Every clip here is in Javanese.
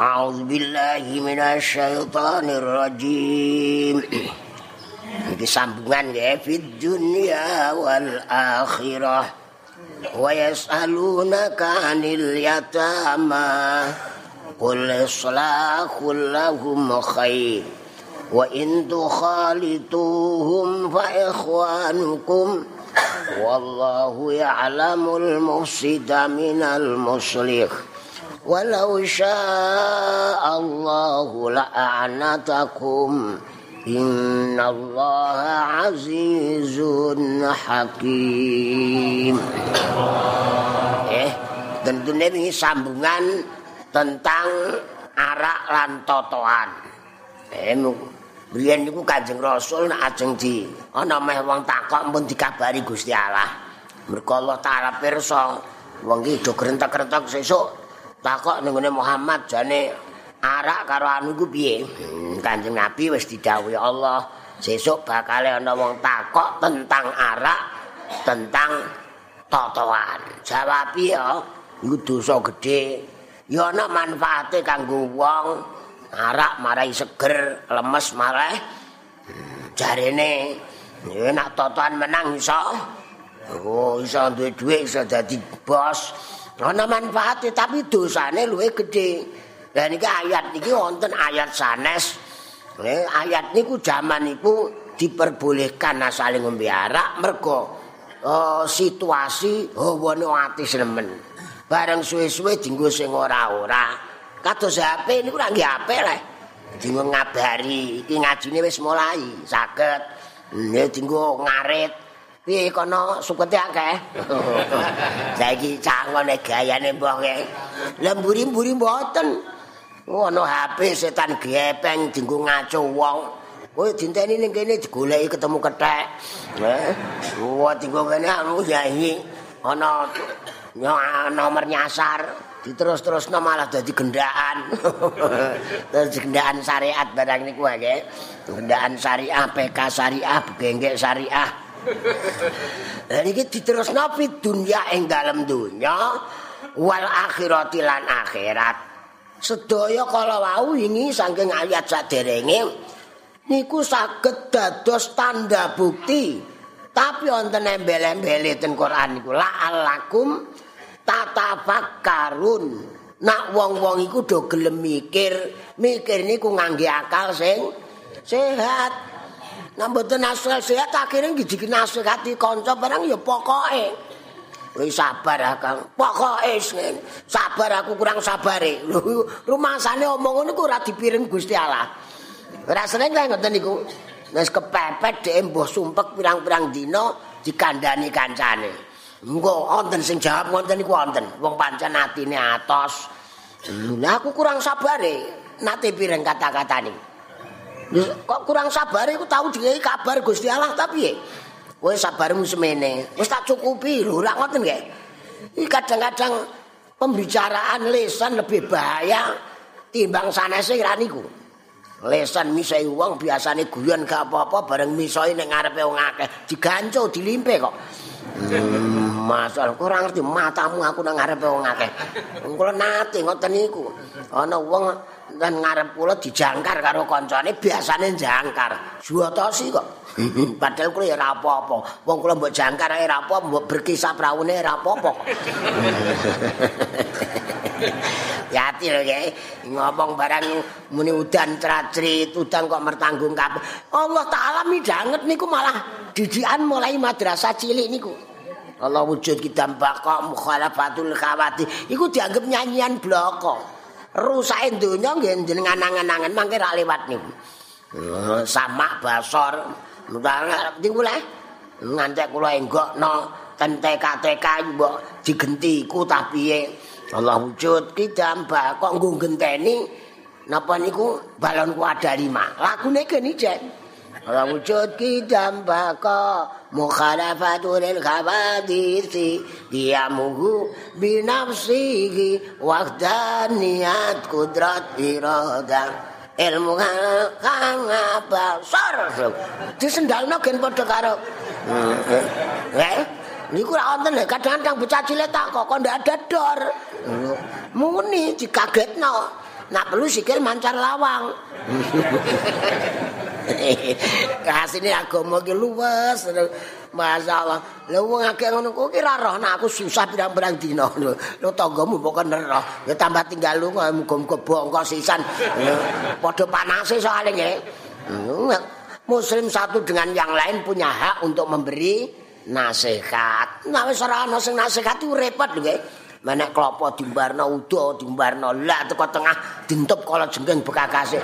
أعوذ بالله من الشيطان الرجيم Iki sambungan ya fid dunya wal akhirah wa yas'alunaka 'anil yatama qul islahul lahum khair wa in tukhalituhum fa ikhwanukum wallahu ya'lamul mufsida minal muslih walau syaa Allahu la'anatakum. Innallaha azizun hakim. Eh tentunya ini sambungan tentang arak lan totoan. Eh Biyen niku Kanjeng Rasul nek ajeng di ana meh wong takok pun dikabari Gusti Allah. Mergo Allah taala pirsa wong iki do grentek-grentek sesuk takok ning Muhammad jane arak karo anu iku piye? Hmm, Kanjeng Nabi wis didhawuhi Allah sesuk bakal ana wong takok tentang arak, tentang totoan. Jawab ya, iku dosa gedhe. Ya ana manfaate kanggo wong arak marai seger lemes malah jarene enak totoan menang iso oh iso duwe dhuwit iso dadi bos ana manfaate tapi dosane luwih gedhe. Dan iki ayat iki wonten ayat sanes. Eh, ayat niku jaman niku diperbolehkan saling ngombe arak. Mergo oh, situasi hawane ati senemen bareng suwe-suwe dinggo sing ora-ora. Kados HP niku ora nggih HP leh. Dinggo ngabari, iki ngajine wis mulai, saged. Nek dinggo ngarit, piye kono sukete akeh. Saiki cangone gayane mbah ke. Lemburi-mburi mboten. Ono HP setan gepeng dinggo ngaco wong. Kowe dinteni ning kene digoleki ketemu kethek. Heh. Wah dinggo kene anu yahi. Ana nomor nyasar. diterus-terusno malah dadi gendaan. dadi gendaan syariat barang niku wae. Gendaan syariah, PK syariah, benggek syariah. Lah iki diterusno fi dunya ing dalem dunya wal akhirati lan akhirat. Sedaya kala wau wingi saking ayat saderenge niku saged dados tanda bukti. Tapi wonten embel-embele ten Quran niku la'allakum tatafakkarun nak wong-wong iku do gelem mikir mikir niku ngangge akal sing sehat nek mboten asal sehat akhire ngiji nasihati kanca barang ya pokoke. Wis sabar akang pokoke sabar aku kurang sabare. Rumasane omong ngono ku ora dipiring Gusti Allah. Ora seneng kaya ngoten niku. Wis kepepet dhek mbah sumpek pirang-pirang dina dikandani kancane. Engko wonten sing jawab wonten niku wonten. Wong pancen atine atos. Lah aku kurang sabare. Nate pireng kata-katane. Kok kurang sabare aku tahu dikai kabar Gusti Allah tapi ya. Kowe sabarmu semene. Wis tak cukupi lho, ora ngoten nggih. Iki kadang-kadang pembicaraan lesan lebih bahaya timbang sanese ora niku. Lesan misai wong biasane guyon gak apa-apa bareng misoi ning ngarepe wong akeh digancu dilimpe kok. Hmm. Masal kurang ngerti matamu aku nang ngarepe wong akeh. Kula nate ngoten niku. Ana wong nang ngarep kula dijangkar karo kancane biasane jangkar. Juwatosi kok. Padahal kula ya ora apa-apa. Wong kula mbok jangkar ae ora apa, mbok berkisah praune ora apa-apa. Yati lho ya, ngomong barang muni udan tracri, udan kok mertanggung kabeh. Allah Ta'ala midanget niku malah didikan mulai madrasah cilik niku. Allah wujud kita baka mukhalafatul khawati iku dianggap nyanyian bloko rusakin dunia nggak jenengan angan-angan mangke rak lewat nih uh, sama basor. Nggak tinggal lah ngantek kula enggak no. Tenteka teka mbok digenti ku tapi Allah wujud kita baka nggung genteni napa niku? Balon ada lima. Lagu nih kini Ora wujud ki dambaka mukhalafatul khabadisi dia mugu binafsihi wahdaniyat kudrat irada ilmu kang basar disendalno gen padha karo eh niku ora wonten kadang-kadang bocah cilik tak kok ndak ada dor. Muni dikagetno nak perlu sikil mancar lawang. Kasine agama ki luwes. Masyaallah. Lha wong akeh ngono kok ki ra roh nek aku susah pirang-pirang dina lho. Lho tanggamu pokoke roh. Ya tambah tinggal lu muga-muga bongko sisan. Padha panase soalnya. Muslim satu dengan yang lain punya hak untuk memberi nasihat. Nah ana sing nasihat itu repot lho nggih. Menek klopo dimbarno udo, dimbarno lah teko tengah dintup kala jengking bekakase.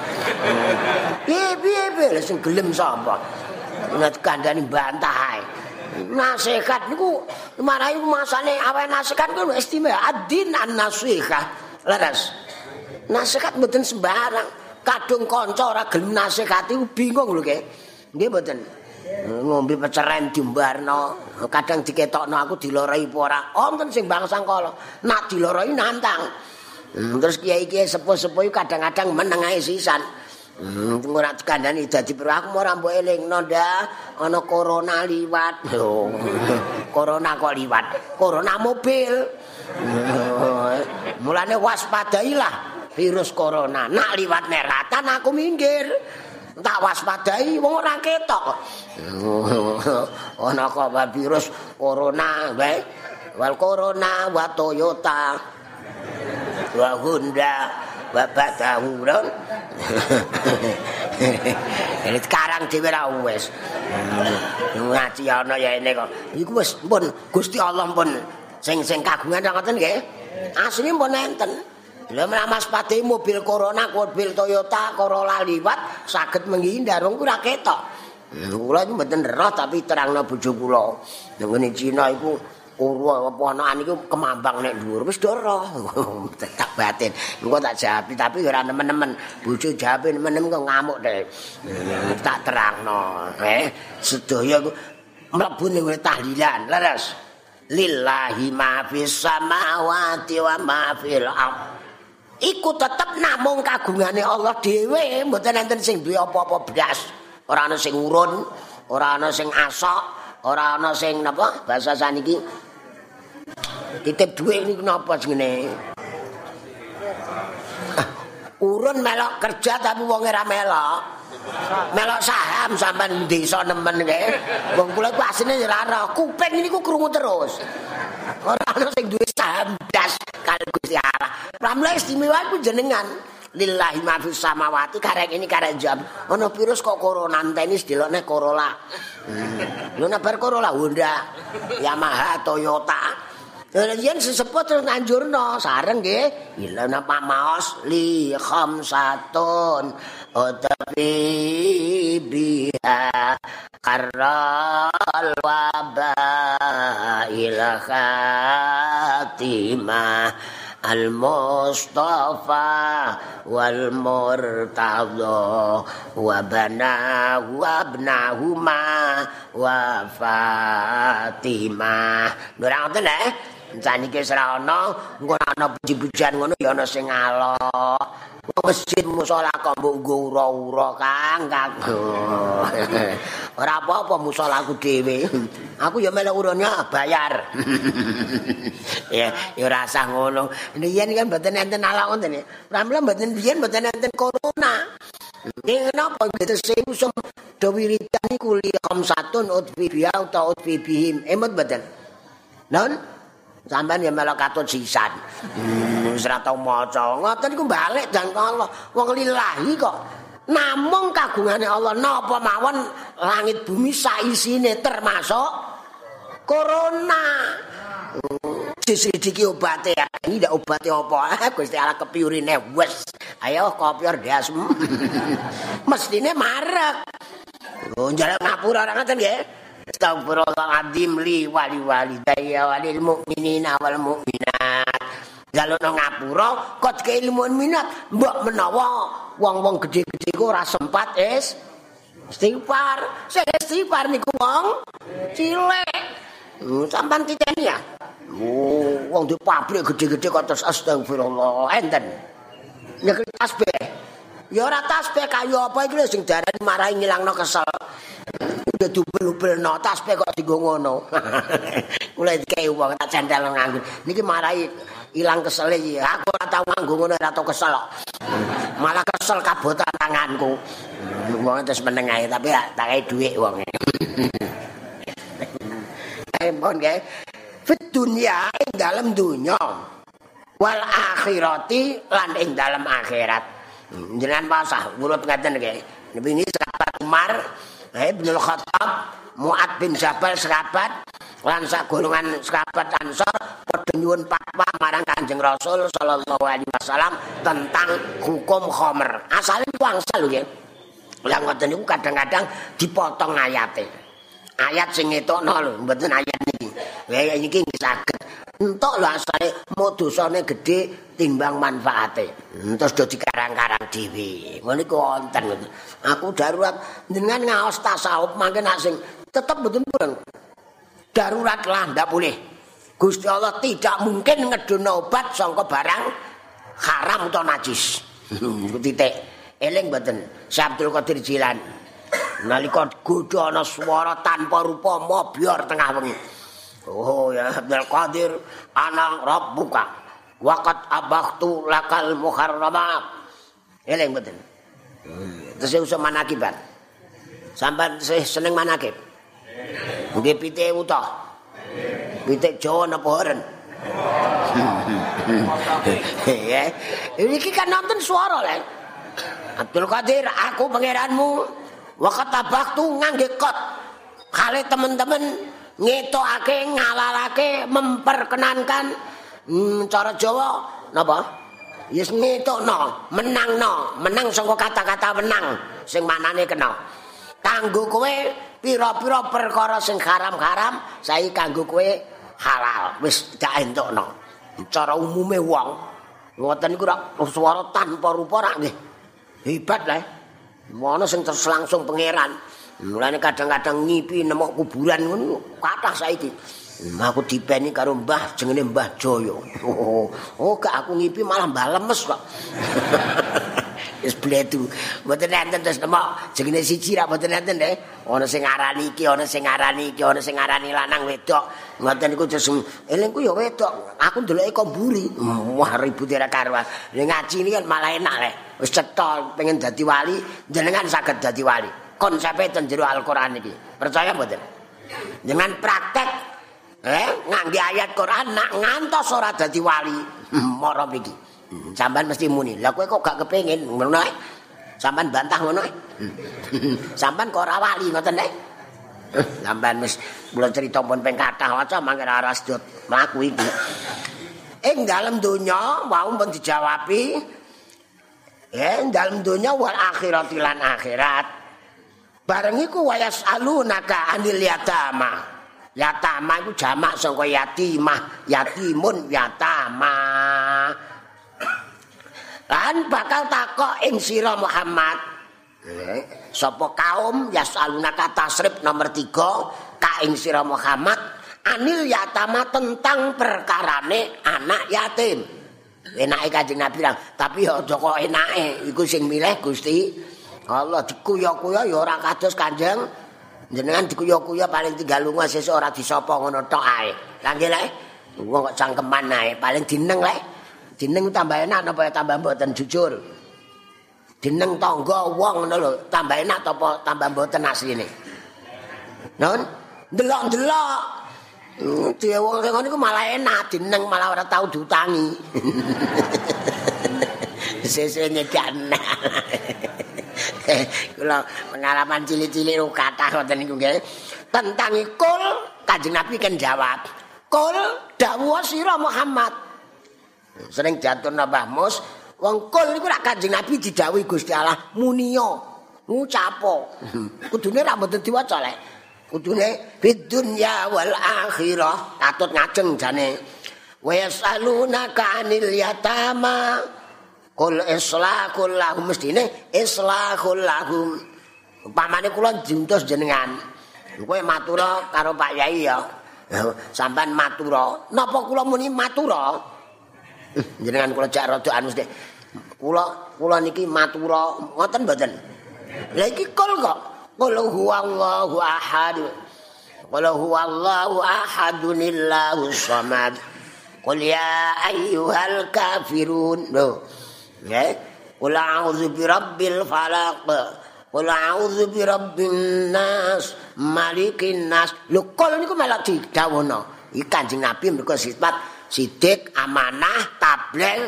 Piye piye piye sing gelem sapa? Nek kandhani bantah ae. Nasihat niku marahi masane awe nasihat ku istimewa adin an nasihat. Leres. Nasihat mboten sembarang. Kadung kanca ora gelem nasihati bingung lho nggih. Nggih mboten. Ngombe peceren dimbarno kadang diketokno aku dilorai apa ora wonten sing bangsang kala nak dilorai nantang hmm, terus kiai-kiai sepuh-sepuh kadang-kadang meneng ae sisan Hmm, ora kandhani dadi pro aku ora mbok elingno ndak ana corona liwat. Oh, corona kok liwat. Corona mobil. Mulane waspadailah virus corona. Nak liwat neratan aku minggir. Tak waspadai wong ora ketok. Ana kok virus corona wae. Wal corona wa Toyota. Wa Honda wa Batawuron. Ini sekarang dhewe ra wis. Ngaji ana ya ini kok. Iku wis pun Gusti Allah pun sing sing kagungan ngoten nggih. Asline pun enten. Lha mlamas pati mobil Corona, mobil Toyota Corolla liwat saged menghindar wong ora ketok. Kula iki mboten roh tapi terangno bojo kula. Nang Cina iku urwa apa anakan iku kemambang nek dhuwur wis do roh. Tak batin. Engko tak jawab tapi ora nemen-nemen. Bojo jawab nemen-nemen kok ngamuk deh. Tak terangno. Eh, sedaya iku mlebu ning tahlilan. Leres. Lillahi ma fis samawati wa ma fil ardh. Iku tetep namung kagungane Allah dhewe mboten enten sing duwe apa-apa blas ora ana sing urun ora ana sing asok ora ana sing napa bahasa saniki. Titip duwe niku napa jenenge? Urun melok kerja tapi wong ora melok melok saham sampean desa nemen nggih wong kula ku asine ora kuping niku krungu terus ora ana sing duwe saham blas karo Gusti Allah. Pramila istimewa iku jenengan. Lillahi ma fis samawati karek ini karek jam. Ana virus kok corona tenis delokne Corolla. Hmm. Lho nek bar Corolla Honda, Yamaha, Toyota. Yen sesepuh terus nanjurno sareng nggih. Ila napa maos li khamsatun utabi biha karral waba ila khatimah al mustafa wal murtadha wa bana wa ibnahuma wa fatimah ora ngoten eh saniki ora ana engko ana puji-pujian ngono ya ana sing alok masjid musala kok mbok nggo ura-ura Kang Kang. Ora apa-apa musalaku dhewe. Aku ya melok urune bayar. ya ya ora usah ngono. Yen kan mboten enten ala ngoten ya. Pramila mboten biyen mboten enten corona. Ning napa gitu sing usum do wiridan iku li khamsatun utbi biya utawa utbi bihim. Emot mboten. Non? Sampean ya melok katut sisan. Hmm, wis ora tau maca. Ngoten iku balik dan Allah. Wong lillahi kok. Namung kagungane Allah napa mawon langit bumi saisine termasuk corona. Diselidiki obate ya. Ini ndak obate apa? Gusti Allah kepiurine wes. Ayo kopior das. Mestine marek. Oh, jalan ngapura orang ngaten nggih. Astagfirullahaladzim li wali wali daya wali mu'minina wal mu'minat Lalu no ngapura kot ke ilmu minat Mbak menawa wong-wong gede-gede ku ora sempat es Istighfar. Saya istighfar niku wong Cilek hmm, Sampan ini ya? Oh, Wong di pabrik gede-gede kok terus astagfirullah. Enten. Nyekri tasbih. Ya ora tasbih kayu apa iki sing darani marahi ngilangno kesel udah dubel-ubel no tas pe kok digo ngono. Mulai dikei uang tak cendel nganggur niki marahi ilang kesel iki. Aku ora tau nganggo ngono ora tau kesel kok. Malah kesel kabotan tanganku. Wong terus ae tapi tak kei dhuwit wong. Ae mon ge fit dunya ing dalem dunya. Wal akhirati lan ing dalem akhirat. Jenengan pasah urut ngaten ge ini sahabat Umar Ibnu Khattab Mu'ad bin Jabal sahabat lan sak golongan sahabat Ansor nyuwun fatwa marang Kanjeng Rasul sallallahu alaihi wasallam tentang hukum khamr. Asale wangsa lho nggih. Lah ngoten niku kadang-kadang dipotong ayate. Ayat sing ngetokno lho, mboten ayat. Lah iki nggih saged. Entuk lho asale mau dosane gedhe timbang manfaate. Terus do dikarang-karang dhewe. Ngono iku wonten. Aku darurat dengan ngaos tasawuf mangke nak sing tetep mboten purun. Darurat lah ndak boleh. Gusti Allah tidak mungkin ngedono obat sangka barang haram atau najis. Titik. Eling mboten. Syekh Abdul Qadir Jilani. Nalika godho ana swara tanpa rupa mobior tengah wengi. Oh ya Abdul Qadir ana rabbuka. Waqat abakhtu lakal muharramat. Eling mboten. Terus usah manakibat. Sampai seneng manakib. Nggih pitik uta. Pitik Jawa napa horen? Ya. Iki kan nonton suara lek. Abdul Qadir, aku pangeranmu wakat tabak tu ngangge kot. Kali teman-teman ngetokake ngalalake memperkenankan. Hmm, cara Jawa napa? Yes ngetokno, menangno, menang saka kata-kata menang sing manane kena. Kanggo kowe pira-pira perkara sing haram-haram saiki kanggo kowe halal. Wis gak entukno cara umume wong ngoten rak swara tanpa rupa rak nggih. Hebat lah. Mono sing terus langsung pangeran mulane kadang-kadang ngipi nemu kuburan ngono kathah saiki aku dipeni karo Mbah jenenge Mbah Joyo oh, oh gak aku ngipi malah mbalemes kok wis bledu. Mboten enten terus nemok jenenge siji ra mboten enten nggih. Ana sing ngarani iki, ana sing ngarani iki, ana sing ngarani lanang wedok. Ngoten niku terus elingku ya wedok. Aku ndeloke kok mburi. Wah ribut ora karuan. Nek ngaji ini kan malah enak le. Wis cetol pengen dadi wali, jenengan saged dadi wali. Konsepe ten jero Al-Qur'an iki. Percaya mboten? Dengan praktek eh ngangge ayat Quran nak ngantos ora dadi wali. Moro iki. Sampan mesti muni. Lah kowe kok gak kepengin ngono ae. Sampan bantah ngono ae. Sampan kok ora wali ngoten ae. Sampan wis kula crita pun ping kathah waca mangke ora sedot mlaku iki. Ing dalem donya wau pun dijawabi. Ya, ing dalem donya wal akhirat lan akhirat. Bareng iku wayas alunaka anil yatama. Yatama iku jamak saka yatimah, yatimun yatama. Lan bakal takok ing sira Muhammad. Eh, sapa kaum yasaluna tasrif nomor 3 ka ing sira Muhammad anil yatama tentang perkarane anak yatim. Enake Kanjeng Nabi bilang, tapi aja kok enake iku sing milih Gusti Allah dikuya-kuya ya ora kados Kanjeng. Jenengan dikuya-kuya paling tinggal lunga sesuk ora disapa ngono tok ae. Lah nggih lek. Wong kok cangkeman ae paling dineng lek. Jeneng tambah enak napa tambah mboten jujur? Jeneng tangga wong ngono lho. Tambah enak apa tambah mboten asline. Non delok-delok dia wong sing ngono malah enak jeneng malah ora tau diutangi. Sesuk nyedan kula pengalaman cilik-cilik kathah ngoten niku nggih. Tentang ikul kanjeng Nabi kan jawab kul dawuh sira Muhammad. Sering jatuh nambah mus wong kul niku rak kanjeng nabi didhawuhi Gusti Allah munio ngucapo. Kudune ra mboten diwaca lek. Kudune bidunya wal akhirah. Katut ngajeng jane. Wa yasalunaka anil yatama kul islahul lahum mestine islahul lahum pamane kula diuntus jenengan kowe matura karo Pak Yai ya sampean matura napa kula muni matura jenengan kula jak rada anu sithik. Kula kula niki matura ngoten mboten. Lah iki kul kok. Qul huwallahu ahad. Qul huwallahu ahadunillahu samad. Qul ya ayyuhal kafirun. Lho. Nggih. Qul a'udzu birabbil falaq. Qul a'udzu birabbin nas, malikin nas. Lho kul niku malah didhawuhna. Iki Kanjeng Nabi mergo sifat sidik, amanah, tablel.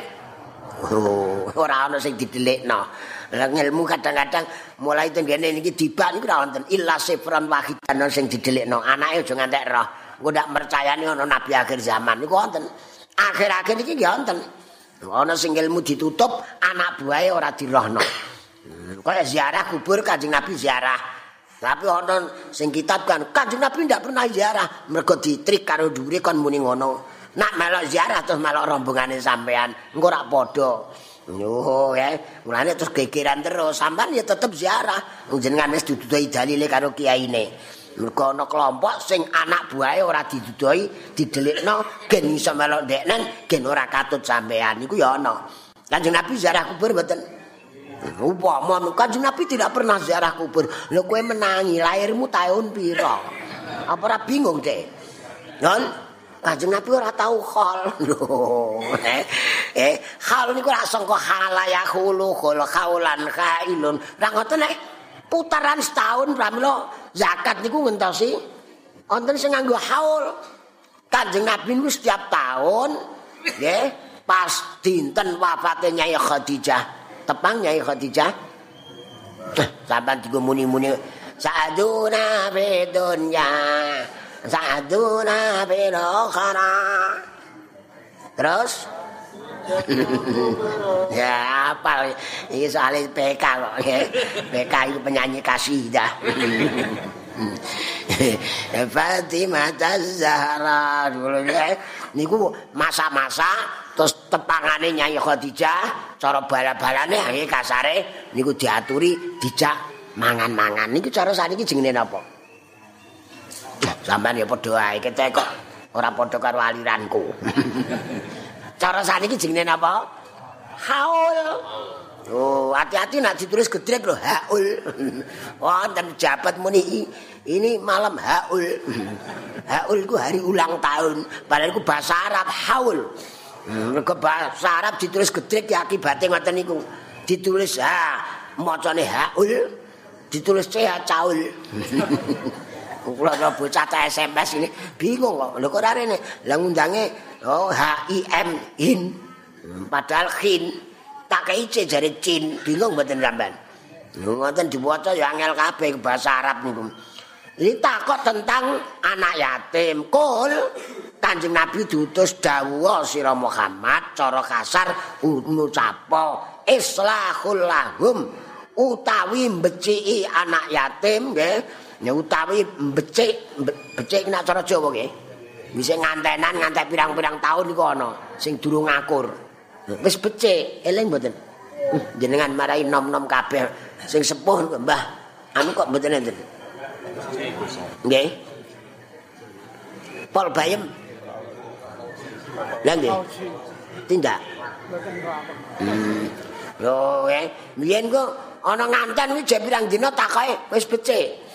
Oh, ora ana sing didelikno. Lah ilmu kadang-kadang mulai tenggene niki dibak niku ora wonten illa sifran wahidan sing didelikno. Anake aja ngantek roh. Engko ndak percayani ana nabi akhir zaman niku wonten. Akhir-akhir iki nggih wonten. Ana sing ilmu ditutup, anak buahe ora dirohno. Kaya ziarah kubur Kanjeng Nabi ziarah. Tapi ana sing kitab kan Kanjeng Nabi ndak pernah ziarah, mergo ditrik karo dhuwure kon muni ngono. Nak melok ziarah terus melok rombongane sampean, engko ora padha. Yo, ya, mulane terus gegeran terus. Sampean ya tetep ziarah. Jenengan wis didudoi dalile karo kiyaine. Mergo ana kelompok sing anak buahe ora didudoi, didelikno gen iso melok ndeknen, gen ora katut sampean. Iku ya ana. Kanjeng Nabi ziarah kubur mboten? Upama Kanjeng Nabi tidak pernah ziarah kubur. Lho kowe menangi lahirmu tahun pira? Apa ora bingung, Dek? Non, Kanjeng Nabi ora tau khol. Eh, eh khol niku ora sangka halayahulu khol khaulan khailun. Ora ngoten nek putaran setahun pramila zakat niku ngentosi wonten sing nganggo haul. Kanjeng Nabi niku setiap tahun nggih pas dinten wafate Nyai Khadijah. Tepang Nyai Khadijah. Sampai digo muni-muni Sa'aduna fi dunya Sa'aduna fi akhirah Terus ya apa ini soalnya PK kok. PK itu penyanyi kasidah Fatimah Zahra dulu ya. Niku masa-masa terus tepangane Nyai Khadijah cara bala-balane nggih kasare niku diaturi dijak mangan-mangan. Niku cara saniki jenenge napa? Sampean ya padha ae kete kok. Ora padha karo aliranku cara saniki jenenge napa haul Oh, hati-hati nak ditulis gedrek lho, haul. Wonten jabat muni ini malam haul. Haul ku hari ulang tahun, padahal ku bahasa Arab haul. Mergo bahasa Arab ditulis gedrek ya akibate ngoten niku. Ditulis ha, macane haul, ditulis C caul. Kula ora bocah SMS ini bingung kok. Lho kok rene lah ngundange oh H in. Padahal khin tak kei C jare cin. Bingung mboten sampean. Lho ngoten diwaca ya angel kabeh bahasa Arab niku. Ini takut tentang anak yatim. Kul, kanjeng Nabi diutus dawuh sira Muhammad cara kasar ngucapo islahul lahum utawi mbeciki anak yatim nggih. Ya utawi mbecik becik nek cara Jawa nggih. Bisa ngantenan ngantek pirang-pirang tahun iku ana sing durung ngakur. Wis becik, eling mboten. Jenengan marahi nom-nom kabeh sing sepuh Mbah. Anu kok mboten enten. Nggih. Pol bayem. Lah nggih. Tindak. Hmm. Lho, eh, biyen kok ana nganten iki jek pirang dina takoke wis becik.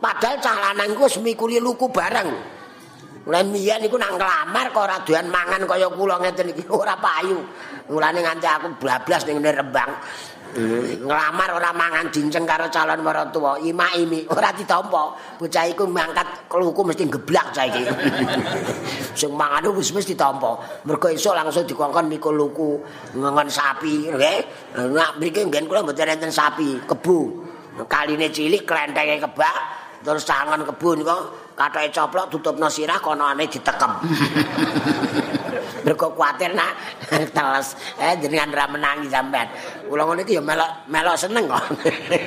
Padahal cah lanang ku mikuli luku bareng. Mulai miyan iku nang nglamar kok ora doyan mangan kaya kula ngeten iki ora payu. Mulane nganti aku bablas ning Rembang. nglamar ora mangan dinceng karo calon maratuwa ima-imi ora ditampa bocah iku mangkat kluku mesti geblak cah iki sing mangan wis wis ditampa mergo esuk langsung dikongkon mikul luku ngongon sapi nggih nak mriki nggen kula mboten enten sapi kebu kaline cilik klentenge kebak terus sangon kebu niku kathoke coplok tutupno sirah kono ane ditekem mergo kuwatir nak. Teles eh jenengan ra menangi sampean. Kula ngono iki ya melok melok seneng kok.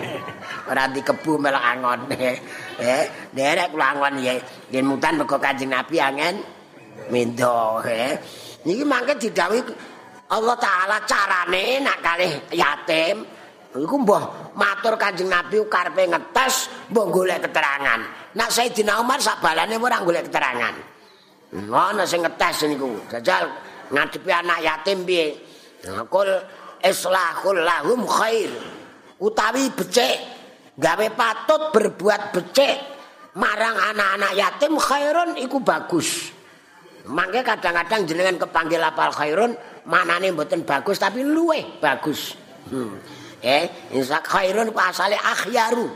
Ora dikebu melok angon. Eh derek kula angon ya yen mutan mergo Kanjeng Nabi angen mendo eh. Niki mangke didhawuhi Allah taala carane nak kalih yatim iku mbah matur Kanjeng Nabi karepe ngetes mbah golek keterangan nak Sayyidina Umar sak balane ora golek keterangan Ngono sing ngetes niku. Jajal ngadepi anak yatim piye? Kul islahul lahum khair. Utawi becik gawe patut berbuat becik marang anak-anak yatim khairun iku bagus. Mangke kadang-kadang jenengan kepanggil apal khairun manane mboten bagus tapi luweh bagus. Hmm. Eh, insa khairun ku asale akhyaru.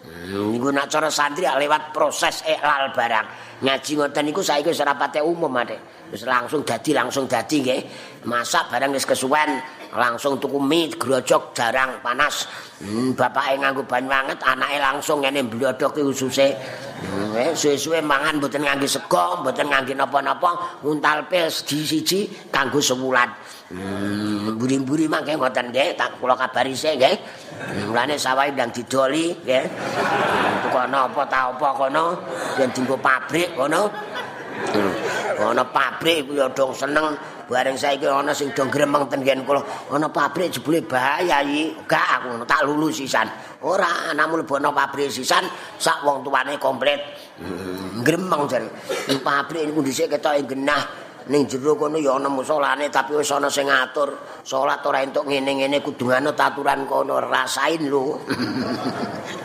Hmm, niku nak cara santri lewat proses iklal barang. Ngaji ngoten niku saiki wis rapate umum ade. Wis langsung dadi langsung dadi nggih. Masak barang wis kesuwen langsung tuku mie grojok jarang panas. Hmm, bapake nganggo banyu anget, anake langsung ngene blodhoke ususe. Hmm, eh, suwe-suwe mangan mboten ngangge sego, mboten ngangge napa-napa, nguntal pil siji-siji kanggo sewulan. Hmm, mburi-mburi mangke ngoten nggih, tak kula kabari sik nggih. Mulane sawahe ndang didoli nggih. Tukono apa ta apa kono, yen dienggo pabrik kono. Ana pabrik kuwi dong seneng bareng saiki ana sing do gremeng ten kula. Ana pabrik jebule bahaya iki. Gak aku tak lulu sisan. Ora anakmu lebono pabrik sisan sak wong tuane komplit. Hmm, gremeng jare. Pabrik niku dhisik ketoke genah. Ning jero kono ya ana musolane tapi wis ana sing ngatur. Salat ora entuk ngene-ngene kudu nganut aturan kono. Rasain lho.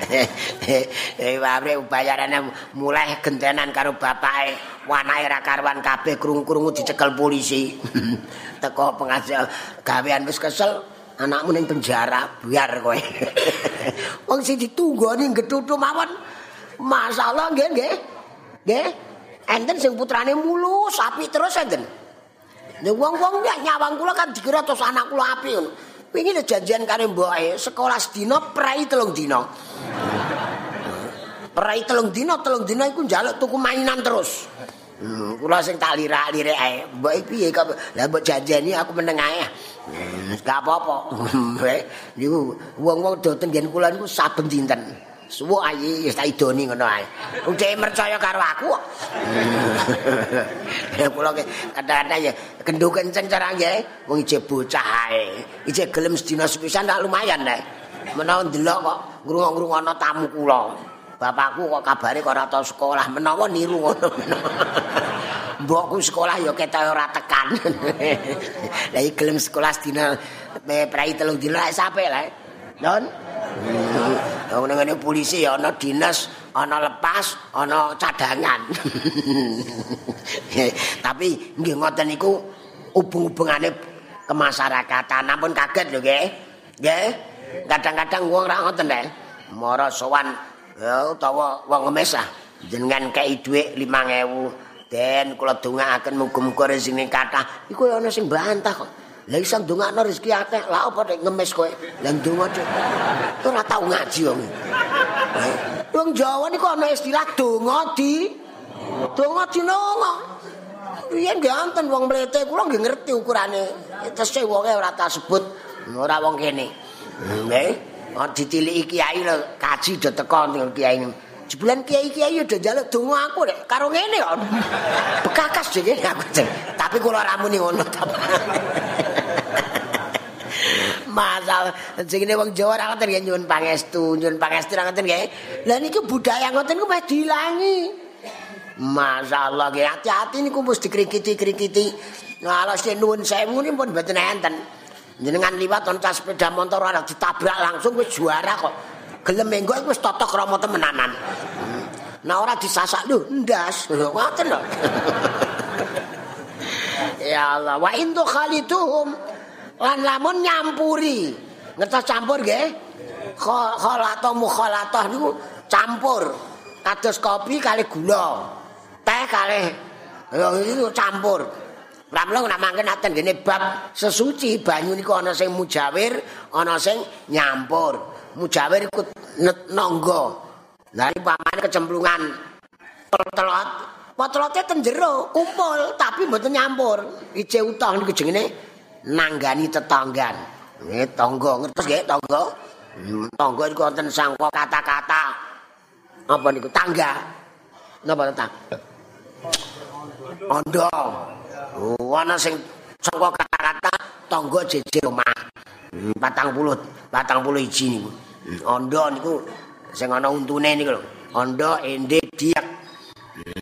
Eh wae bayarane mulai gentenan karo bapake. Wanake ra karwan kabeh krung-krungu dicekel polisi. Teko pengajar gawean wis kesel anakmu ning penjara biar kowe. Wong sing ditunggoni gedhutu mawon masalah nggih nggih. Nggih enten sing putrane mulus api terus enten. Nek wong-wong ya nyawang kula kan dikira terus anak kula api ngono. Pengine janjian karo mboke sekolah sedina prai telung dina. Prai telung dina, telung dina iku njaluk tuku mainan terus. Hmm, kula sing tak lirak-lirik ae. Mbok piye kok lah mbok janjeni aku meneng ae. Hmm, gak apa-apa. Niku wong-wong do tenggen kula niku saben dinten. Suwo ayi wis tak idoni ngono ae. Wong dhek percaya karo aku kok. Ya kula kadang-kadang ya kendho kenceng cara nggih, wong ije bocah ae. Ije gelem sedina sepisan tak lumayan nek. Menawa ndelok kok ngrungok-ngrungokno tamu kula. Bapakku kok kabare kok ora tau sekolah, menawa niru ngono. Mbokku sekolah ya ketok ora tekan. Lah iki gelem sekolah sedina me prai telung dina sampe lah. Don. Wong ngene polisi ya ana dinas, ana lepas, ana cadangan. Tapi nggih ngoten niku hubung-hubungane kemasyarakatan. Ampun kaget lho nggih. Nggih. Kadang-kadang wong ra ngoten nek. Mara sowan ya utawa wong ngemis ah. Jenengan kei dhuwit 5000. Den kula dongaaken muga-muga rezeki kathah. Iku ana sing bantah kok. Lah iso ndongakno rezeki akeh. Lah apa nek ngemis kowe? Lah ndonga cek. Ora tau ngaji wong. Wong Jawa niku ana istilah donga di donga dinonga. Riyen ganten wong mlete kula nggih ngerti ukurane. Tese wonge ora tak sebut ora wong kene. Nggih. Oh ditiliki kiai lho kaji do teko ning kiai Jebulan kiai-kiai udah jaluk donga aku rek karo ngene kok. Bekakas dhewe aku. Tapi kula ramuni ngono masalah jenenge wong Jawa ra ngoten nyuwun pangestu, nyuwun pangestu ra ngoten nggih. Lah niki budaya ngoten ku wis dilangi. Masalah nggih hati-hati niku mesti dikrikiti-krikiti. Ngalah sing nuwun sewu niku pun mboten enten. Jenengan liwat on sepeda motor ora ditabrak langsung wis juara kok. Gelem menggo wis totok krama temenanan. Nah ora disasak lho, ndas. Ngoten lho. ya Allah, wa indu khalituhum lan lamun nyampuri. Ngertos campur nggih? Kholatoh mukholatoh niku campur. Kados kopi kali gula. Teh kali itu campur. Ramlo nak mangke naten gene bab sesuci banyu niku ana sing mujawir ana sing nyampur. Mujawir iku nonggo. Lha iki pamane kecemplungan. Telot potrote ten jero kumpul tapi mboten nyampur. Ije utah niku jenenge nanggani tetanggan. Nggih, tangga ngertos nggih tangga? Hmm, tangga iku wonten sangka kata-kata apa niku tangga. Napa ta? Ondo. Oh, ana sing sangka kata-kata tangga jejer omah. 40 hmm, 40 iji niku. Hmm, ondo niku sing ana untune niku lho. Ondo ende diak.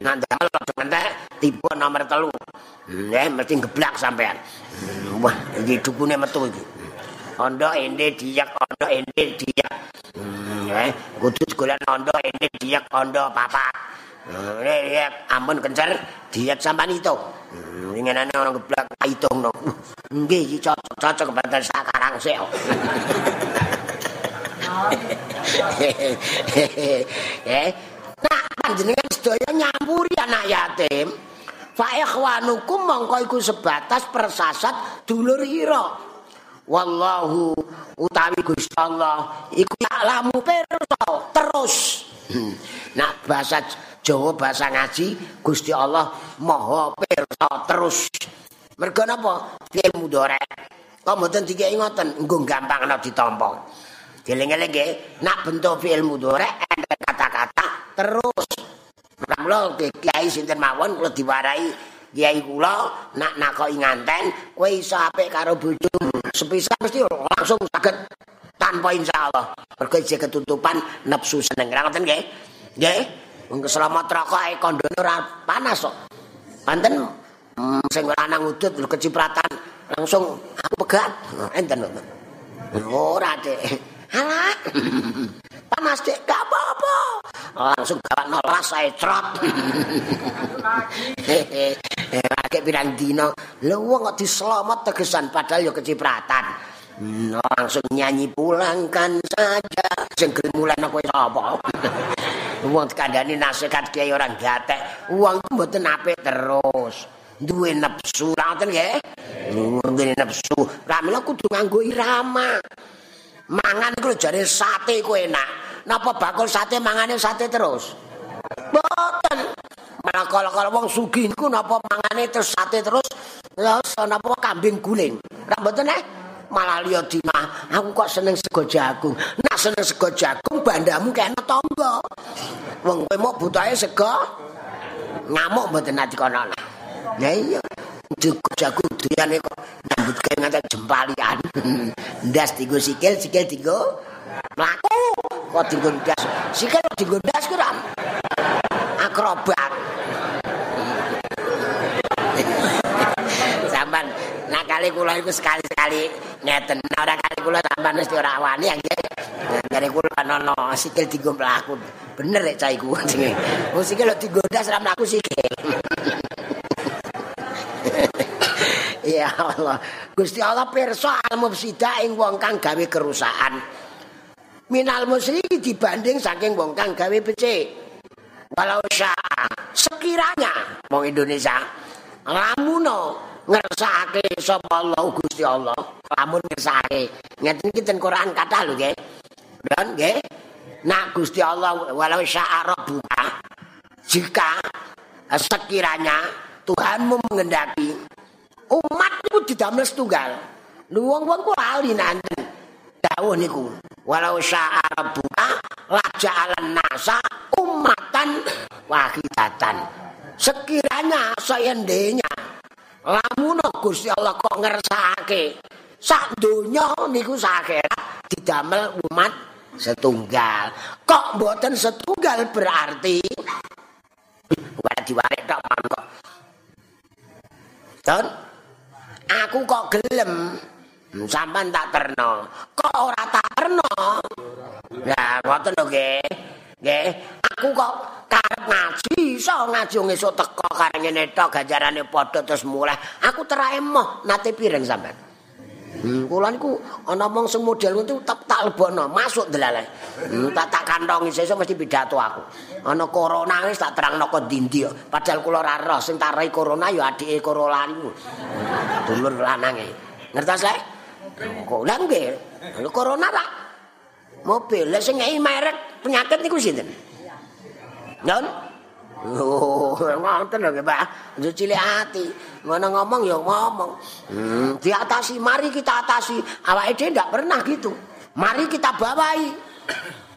Nandal entek tipe nomor telu. Nggih, mesti geblak sampean. Wah, iki dukune metu iki. Ondo ende diak, ondo ende diak. Hmm, eh, kudu golek ondo ende diak, ondo papat. Ya, ampun kencer, diet sampan itu. Inginannya orang geblak hitung no. Nggih, iki cocok cocok banget sekarang sih. Eh, nah panjenengan sedaya nyampuri anak yatim. Fa ikhwanukum mongko iku sebatas persasat dulur ira. Wallahu utawi Gusti Allah iku lamu pirsa terus. Hmm. Nah bahasa Jawa bahasa ngaji Gusti Allah maha pirsa terus. Mergo napa? Fi'il mudhari. Kok mboten dikeki ngoten, engko gampang ana ditampa. Dieling-eling nggih, nak bentuk fi'il mudhari kata-kata terus. Mula kiai sinten mawon kula diwarai kiai kula nak nakoki nganten kowe iso apik karo bojomu. Sepisah mesti langsung saged tanpa insyaallah. Mergo isih ketutupan nafsu seneng. Ngoten nggih. Nggih. Wong selamat rokoke kondone ora panas kok. Panten mm, sing lanang udut kecipratan langsung aku pegat. Enten Ora, Dik. Alah. Panas dek gak apa-apa. Langsung gawat nolas saya trot. Lagi pirang dino. Lu kok diselamat tegesan padahal ya kecipratan. Langsung nyanyi pulangkan saja. Senggel mulai aku apa. Uang kandani nasihat kiai orang gatek. Itu mboten apik terus. Duwe nafsu, ngoten nggih. Duwe nafsu. Ramila kudu nganggo irama. Mangan iku jare sate ku enak. Napa bakul sate mangane sate terus? Mboten. Malah kalau-kalau wong sugih niku napa mangane terus sate terus? Ya napa kambing guling. Ra mboten eh? Malah liya dina, aku kok seneng sego jagung. Nak seneng sego jagung bandamu kena tangga. Wong kowe mok butahe sego ngamuk mboten ati kono. Ya iya. Jagung duyane kok nyambut gawe nganti jempalian. Ndas tigo sikil, sikil tigo mlaku. Kok tigo ndas. Sikil tigo ndas ku Akrobat. Sampan nakale kula iku sekali-sekali ngeten. Ora kali kula sampan mesti ora wani nggih. Dari kula nono sikil tigo mlaku. Bener rek cah iku. Wong sikil tigo ndas ra mlaku sikil. Ya Allah. Gusti Allah pirsa al mufsida ing wong kang gawe kerusakan. Minal musyriki dibanding saking wong kang gawe becik. Walau syaa sekiranya wong Indonesia lamuno ngersake sapa Allah Gusti Allah, lamun ngersake. Ngeten iki ten Quran kata lho nggih. Dan nggih. Nah Gusti Allah walau syaa rabbuka jika sekiranya Tuhanmu mengendaki umat niku didamel setunggal. Lu wong-wong ku lali nanti. Dawuh niku, walau syaa rabbuka la ja'alan nasa ummatan wahidatan. Sekiranya sayendenya lamun Gusti Allah kok ngersakake sak donya niku sakira didamel umat setunggal. Kok mboten setunggal berarti Wah diwarik tok kok. Don, aku kok gelem. Sampean tak terno kok ora tak terno ya ngoten lho nggih. Nggih. Aku kok karep ngaji iso ngaji esuk teko kare ngene tok ganjarane padha terus mulai. Aku terae moh nate pireng sampean Kula niku ana mong sing model itu tak tak lebono, masuk delale. Hmm, tak tak kantongi sesuk mesti pidato aku. Ana corona wis tak terangno kok ndi Padahal kula ora roh sing tarai corona ya adike corona niku. Dulur lanange. Ngertos le? Kok lha nggih. Lha corona tak mobil sing merek penyakit niku sinten? Non? Oh, ngoten lho nggih, Pak. Yo cilik ati. Ngono ngomong ya ngomong. Hmm, diatasi, mari kita atasi. Awake dhewe ndak pernah gitu. Mari kita bawahi.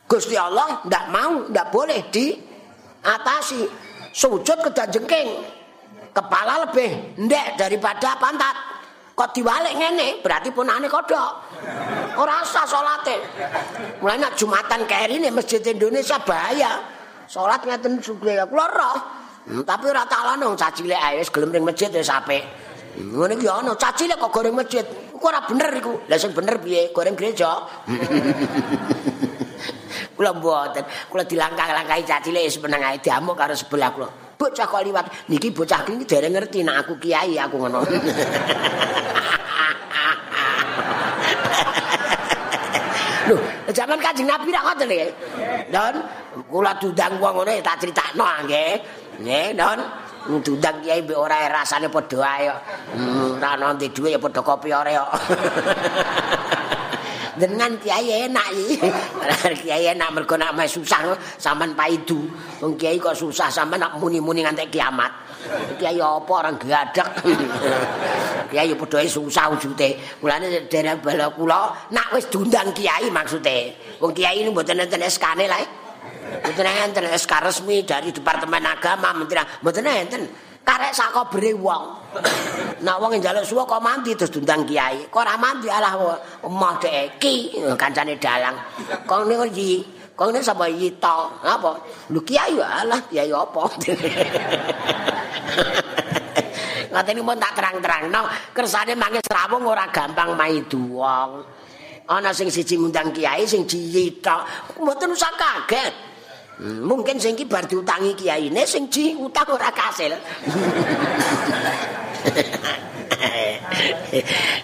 Gusti Allah ndak mau, ndak boleh diatasi. Sujud ke jengking. Kepala lebih ndek daripada pantat. Kok diwalik ngene, berarti punane kodok. Ora usah salate. Mulai nak Jumatan ini Masjid Indonesia bahaya. Salat ngeten sugih kula roh. Hmm, tapi ora tak lanung cacilek ae wis gelem ning masjid wis apik. Hmm, ngene iki ana cacilek kok goreng masjid. Kok ora bener iku. Lah sing bener piye? Goreng gereja. Kula mboten. Kula dilangkah-langkahi cacile wis meneng ae diamuk karo sebelah kula. Bocah kok liwat. Niki bocah iki dereng ngerti nek aku kiai aku ngono. Loh, zaman Kanjeng Nabi ra ngoten nggih. Don, kula dundang wong ngene tak critakno nggih. Nggih, Don. Dundang kiai mbek ora rasane padha ae kok. Hmm, ra ono duwe ya padha kopi ore kok. dengan kiai enak iki. kiai enak mergo nek susah sampean paidu. Wong kiai kok susah sampean nak muni-muni nganti kiamat. Kiai apa orang gadak. kiai padha susah wujute. Mulane dereng bala kula nak wis diundang kiai maksude. Wong kiai ini mboten enten SK-ne lah. Mboten enten SK resmi dari Departemen Agama Menteri. Mboten enten. karek sakobere wong. Nek wong njaluk suwa kok mandi terus dundang kiai. Kok ora mandi alah emoh dhek ki kancane dalang. Kok niku iki Kok ini sapa yito? Apa? Lu kiai alah kiai apa? Ngateni pun tak terang-terang. No, kersane mangke serawung ora gampang maidu wong. Ana sing siji ngundang kiai sing jiyito. Mboten usah kaget. Hmm, mungkin sing iki bar diutangi kiyaine sing ji utang ora kasil.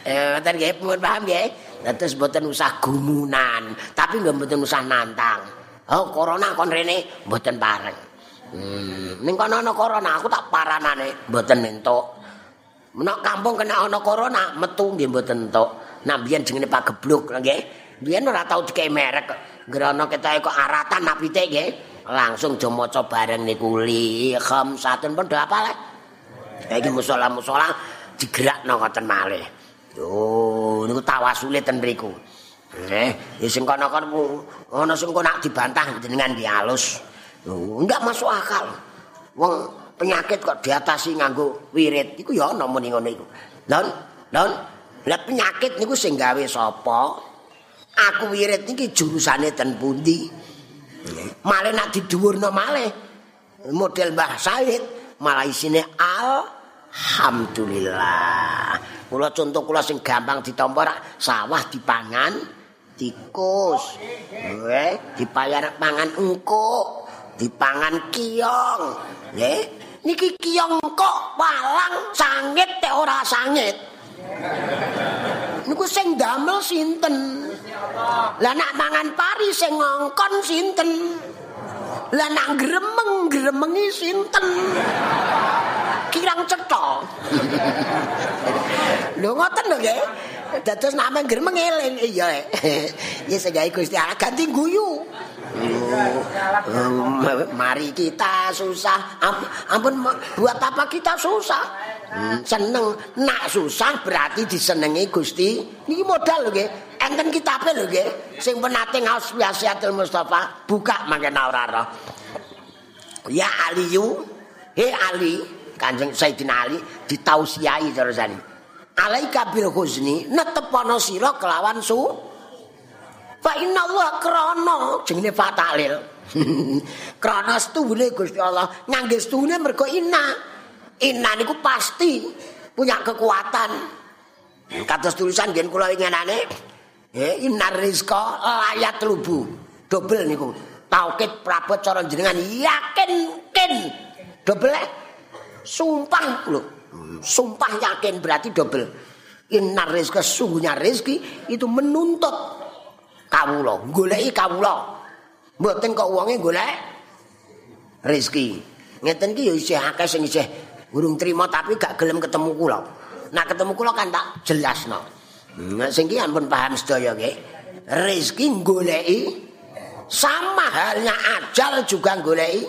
Eh, mboten nggih, pun paham nggih. Terus mboten usah gumunan, tapi nggak mboten usah nantang. Oh, corona kon rene mboten pareng. Hmm, ning kono ana corona, aku tak paranane mboten entuk. Menak kampung kena ana corona, metu nggih mboten entuk. Nah, biyen jenenge Pak Gebluk nggih. Biyen ora tau dikei merek. Grana ketahe kok aratan napite nggih. Langsung do maca bareng niku li khamsatun pun do apa le. Iki musala-musala digerakno ngoten malih. Yo niku tawasule ten mriku. Nggih, ya sing kono-kono ana sing kok nak dibantah jenengan ki alus. enggak masuk akal. Wong penyakit kok diatasi nganggo wirid. Iku ya ana muni ngono iku. Lon, lon, lah penyakit niku sing gawe sapa? aku wirid iki jurusane ten pundi? Malah nak didhuwurno malih. Model Mbah Said malah isine alhamdulillah. Kula contoh kula sing gampang ditampa sawah dipangan tikus. Nggih dipayar pangan engko dipangan kiong nggih niki kiong kok walang sangit teh ora sangit. Niku sing damel sinten? Lah nak mangan pari sing ngongkon sinten? Lah nak gremeng gremengi sinten? Kirang cetha. Lho ngoten lho nggih. Dados nak men gremeng eling iya. Ya segawe Gusti Allah ganti guyu mari kita susah. Ampun buat apa kita susah? Hmm, seneng. Nak susah berarti disenengi Gusti. Niki modal lho nggih. Enten kitabe lho nggih. Sing penate ngaos wasiatul Mustafa buka mangke ora ya aliyu he ali kanjeng Sayyidina Ali ditausiai terus ali. Alaika bil huzni netepono sira kelawan su fa inna Allah krana jenenge fatalil krana stune Gusti Allah ngangge stune mergo inna Inna niku pasti punya kekuatan. Kados tulisan ngen kula ingenane. Eh, inna rizqa layat lubu. Dobel niku. Taukid prabot cara jenengan yakin kin. Dobel sumpah lho. Sumpah yakin berarti dobel. Inna rizqa sungguhnya rezeki itu menuntut kawula, goleki kawula. Mboten kok wonge golek rezeki. Ngeten iki ya isih akeh sing isih urung terima tapi gak gelem ketemu kula. Nah ketemu kula kan tak jelasno. Nah sing iki ampun paham sedaya nggih. Rezeki goleki sama halnya ajal juga goleki.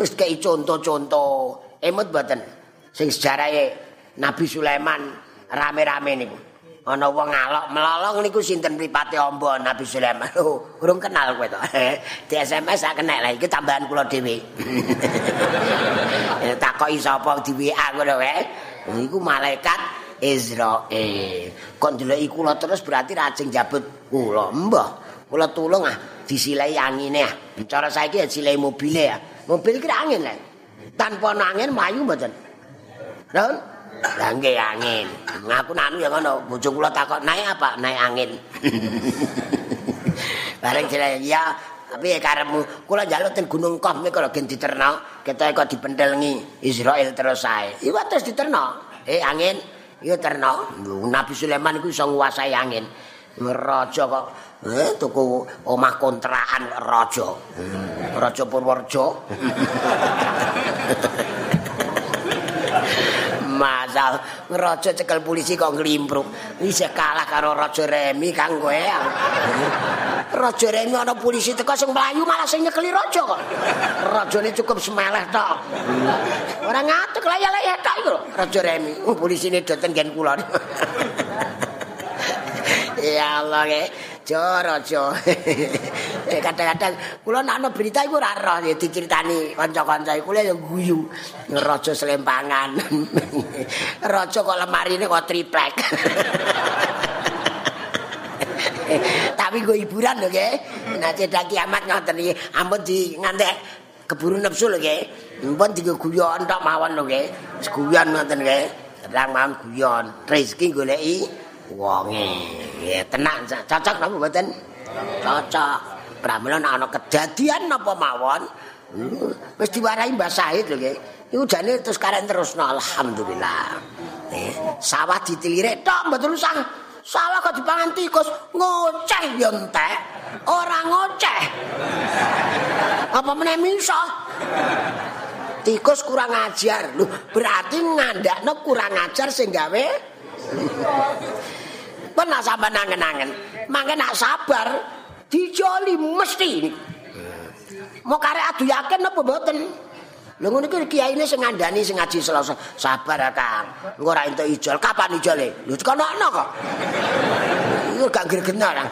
Wis kei contoh-contoh emut mboten. Sing sejarahe Nabi Sulaiman rame-rame niku. Ana wong ngalok melolong niku sinten mripate amba Nabi Sulaiman. Oh, urung kenal kowe to. Di SMS sak kenek lah iki tambahan kula dhewe. Eh, takoki sapa di WA ngono wae. Iku malaikat Israel. Kok ndeloki kula terus berarti rajeng jabut kula. Mbah, kula tulung ah disilai angine ah. Bicara saiki ya silai mobile ya. Mobil kira angin lah. Tanpa angin mayu mboten. Ron, Lah nggih angin. Ngaku nanu ya ngono, bojo kula takok naik apa? Naik angin. bareng jare ya tapi ya karemu kula njaluk ten Gunung Kof niku lho gen diterno ketoke kok dipendelngi Israel terus sae iku terus diterno eh angin iya terno Nabi Sulaiman iku iso nguasai angin raja kok eh tuku omah kontrakan raja hmm. raja Purworejo Masal raja cekel polisi kok nglimpruk. Wis kalah karo raja Remi kang kowe. Raja Remi ana polisi teko sing mlayu malah sing nyekeli raja kok. Rajane cukup semeleh tok. Ora ngatuk layah-layah tok iku raja Remi. Uh, polisine do tenggen kula. Ya Allah ke. Jo raja. Eh kadang-kadang kula nek ana berita iku ora roh ya diceritani kanca-kanca kula ya guyu. Raja selempangan. raja kok lemarine kok triplek. Tapi gue hiburan lho nggih. Nek cedak kiamat ngoten iki ampun di ngantek keburu nafsu lho nggih. Ampun diguyon tok mawon lho nggih. Guyon ngoten nggih. Kadang mawon guyon. Rezeki goleki wonge. Ya tenang cocok napa mboten? Cocok. pramila nek ana kedadian napa mawon? Hmm, wis diwarahi Mbah Said lho nggih iku jane terus karen terusno alhamdulillah. Eh, sawah ditilirik tok mboten usah. Sawah kok dipangan tikus ngoceh yo entek. Ora ngoceh. Apa meneh miso? Tikus kurang ajar. Lho berarti ngandakno kurang ajar sing gawe Pernah sampai nangen-nangen, makin nak sabar, dijoli mesti ini. Mau karek adu yakin apa mboten? Lha ngono iki kiyaine sing ngandani sing ngaji Selasa. Sabar ya, Kang. Engko ora entuk ijol. Kapan ijole? Lho dikonokno kok. Iku gak gregena lah.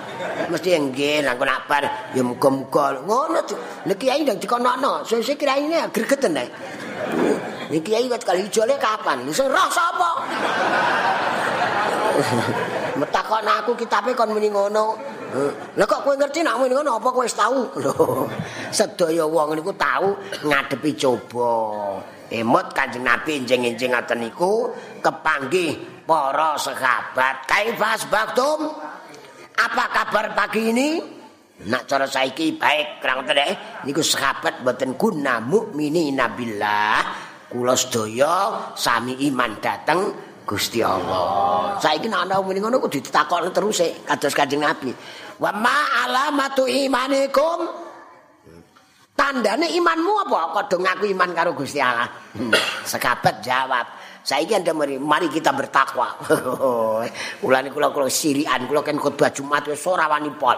Mesti nggih nang kok bar ya muga-muga. Ngono tuh. Lha kiai ndang dikonokno. Sesuk kiyaine gregeten ae. Iki kiai kok kali ijole kapan? Wis roh sapa? Metakon aku kitabe kon muni ngono. Lah kok kowe ngerti nek ngono apa kowe wis tau? Sedaya wong niku tau ngadepi coba. Emot Kanjeng Nabi enjing-enjing ngoten niku kepanggih para sahabat. Kaifas baktum? Apa kabar pagi ini? Nak cara saiki baik kurang ngoten Niku sahabat mboten guna mukmini nabillah. Kula sedaya sami iman dateng Gusti Allah. Saiki nek ana muni ngono kudu ditakoni terus e kados Kanjeng Nabi. Wa ma alamatu imanikum? Tandane imanmu apa? Kok ngaku iman karo Gusti Allah? Hmm. Sekabat jawab. Saiki anda mari, mari kita bertakwa. Ulane kula kula sirian, kula kan khotbah Jumat wis ora wani pol.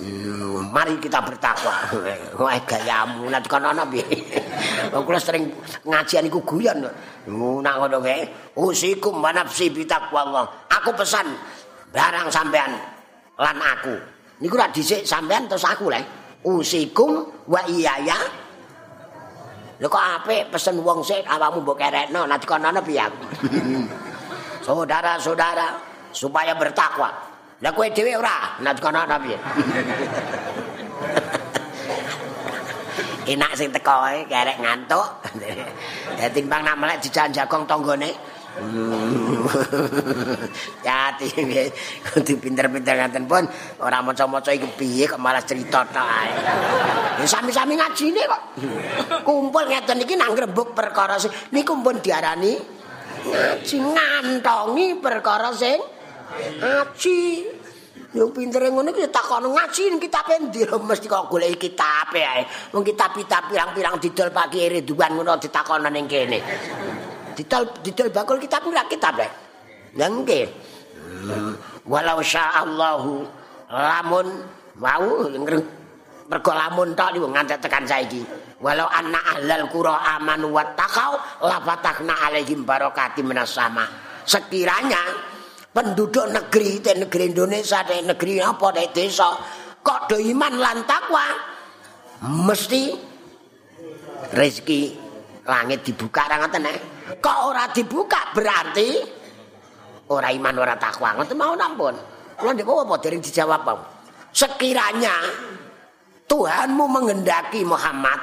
Hmm, mari kita bertakwa. Wah gayamu nek kono ana piye? Kula sering ngajian iku guyon. Nak ngono kae. Usikum manafsi bitakwa Allah. Aku pesan barang sampean lan aku. Niku rak dhisik sampean terus aku le. Usikum wa iyaya. Lho kok apik pesen wong sik awakmu mbok kerekno nanti kono piye aku. Saudara-saudara supaya bertakwa. Lah kowe dhewe ora nanti kono piye. Enak sing teko ae kerek ngantuk. Ya timbang nak melek dijanjagong tanggane. ya ati kudu pinter-pinter ngaten pun ora maca-maca iki piye kok malah cerita tok ae ya sami-sami ngajine kok kumpul ngeten iki nang grebuk perkara sing niku pun diarani ngaji ngantongi perkara sing ngaji Yo pintere ngono iki takon ngaji kitab endi mesti kok golek kitab ae. Wong kitab-kitab pirang-pirang didol Pak Kiai Ridwan ngono ditakon ning kene. didol didol bakul kitab ora kitab le. Lah nggih. Walau syaallahu lamun wau mergo lamun tok niku nganti tekan saiki. Walau anna ahlal qura amanu wattaqau la fatahna alaihim barakati minas sama. Sekiranya penduduk negeri te negeri Indonesia te negeri apa te desa. Kok do iman lan takwa? Mesti rezeki langit dibuka ra ngoten eh? Kok ora dibuka berarti ora iman ora takwa. Ngoten mau nampun? Kula niku apa dereng dijawab Pak sekiranya Tuhanmu menghendaki Muhammad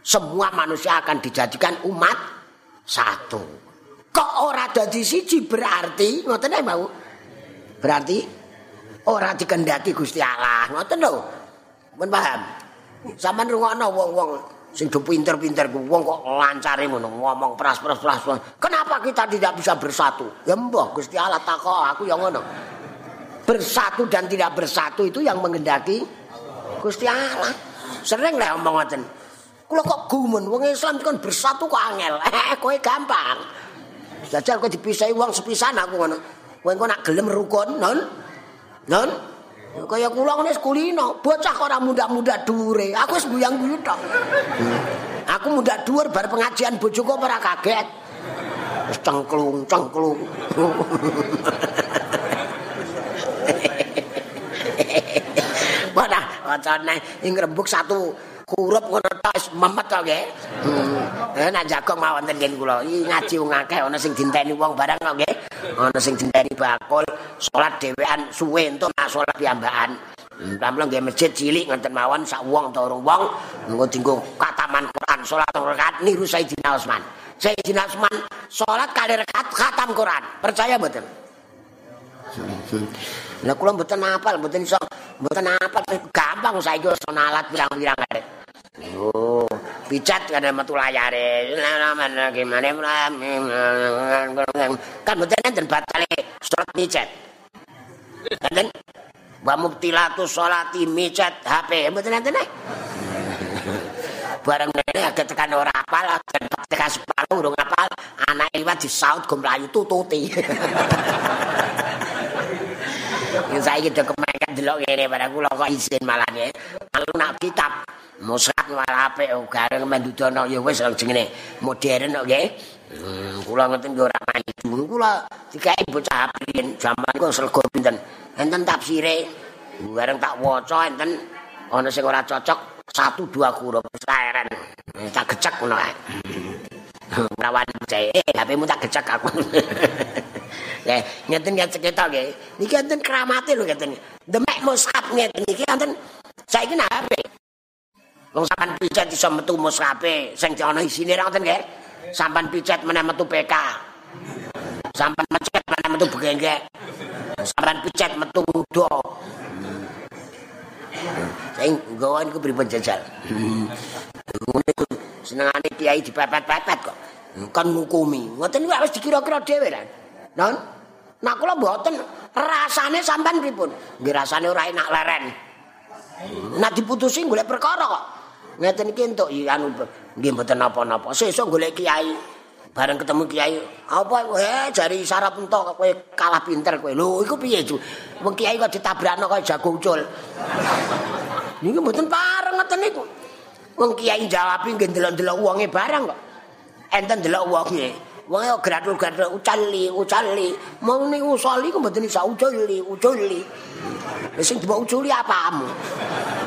semua manusia akan dijadikan umat satu kok ora dadi siji berarti ngoten mau berarti ora dikendaki Gusti Allah ngoten lho Men paham? Saman rungokno wong-wong sing do pinter-pinter wong kok lancare ngono ngomong pras-pras-pras. Kenapa kita tidak bisa bersatu? Ya mbah Gusti Allah takok aku ya ngono. Bersatu dan tidak bersatu itu yang mengendaki Gusti Allah. Sering lah omong ngoten. Kula kok gumun wong Islam kan bersatu kok angel. Eh kowe gampang. Jajal kok dipisahi wong sepisan aku ngono. Kowe kok nak gelem rukun, non? Non? Kaya kula ngene kulino, bocah kok ora muda-muda dhuwure. Aku wis guyang-guyu tok. Aku muda dhuwur bar pengajian bojoku ora kaget. Wis cengklung, cengklung. Mana wacane ing rembug satu kurup ngono tok wis memet to nggih. Hmm. Eh nak jagong mawon ten kula. Iki ngaji wong akeh ana sing dinteni wong barang kok nggih. Ana sing dinteni bakul, salat dhewean suwe entuk nak salat piyambakan. Tampil nggih masjid cilik ngoten mawon sak wong ta urung wong nggo dinggo kataman Quran salat rakaat niru Sayyidina Utsman. Sayyidina Utsman salat kali rakaat khatam Quran. Percaya mboten? Lah kula mboten apal, mboten iso mboten apal gampang saiki wis ana alat pirang-pirang arek. Oh, picat kan metu layare. Gimana kan mboten enten batale surat picat. Enten wa mubtilatu sholati micat HP mboten enten. Bareng nene agak tekan ora apal, agak tekan sepuluh urung apal, anak liwat disaut go mlayu tututi. Yang saya gitu kemakan delok ngene pada kula kok izin malah ya. Kalau nak kitab Musab malah apik oh, gareng mendudono ya wis jenenge modern kok nggih. Hmm, kula ngoten ora maju. Kula dikai bocah apiin jaman kok srego pinten. Enten tafsire bareng tak waca enten ana sing ora cocok satu dua huruf keren. Tak gecek ngono ae. Rawan jae, eh, HP-mu tak gecek aku. Eh, ngeten ngeten ketok nggih. Niki enten keramate lho ngeten. Demek mushaf ngeten iki enten saiki nang HP. Wong sampean picet iso metu musrape sing ana isine ra ngoten nggih. Sampean picet meneh metu PK. Sampean picet meneh metu begenggek. Sampean picet metu mudo. Sing gawa niku pripun jajal. Senengane kiai dipepet-pepet kok. Kan ngukumi. Ngoten wis dikira-kira dhewe kan. Non? Nak kula mboten. Rasane sampean pripun? Nggih rasane ora enak leren. Nak diputusi golek perkara kok. ngeten iki entuk anu nggih mboten napa-napa. Sesuk golek kiai. Bareng ketemu kiai apa kowe jari sarap entuk kowe kalah pinter kowe. Lho iku piye ju? Wong kiai kok ditabrakno kaya jago ucul. Niku mboten pareng ngeten niku. Wong kiai jawab nggih delok-delok wonge barang kok. Enten delok wonge wong kok gratul-gratul ucali ucali mau niku soli kok mboten iso uculi uculi sing dibawa uculi apamu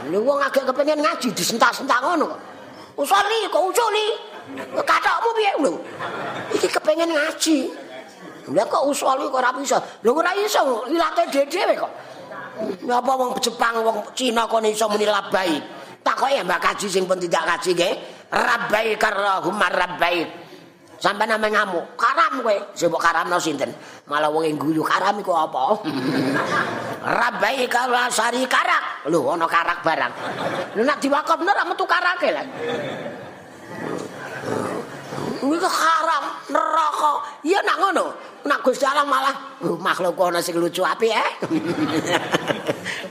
Lha wong agak kepengin ngaji disentak-sentak ngono kok. Usoli kok usoli. Katokmu piye lho? Iki kepengin ngaji. Lah kok usoli kok ora bisa. Lho ora iso ilate dhewe kok. Napa wong Jepang wong Cina kok iso muni labai. Takoke ya Mbak Kaji sing pun tidak kaji nggih. Rabbai karahumma rabbai. Sampai nama ngamuk. Karam kowe. Sibuk karam no sinten? Malah wong yang guyu karam iku apa? Rabai kalau sari karak. Lu ono karak barang. Lu nak diwakop bener amat tuh karak lah. Ini haram neraka. Iya nak ngono. Nak Gusti Allah malah uh, makhluk ana sing lucu api eh?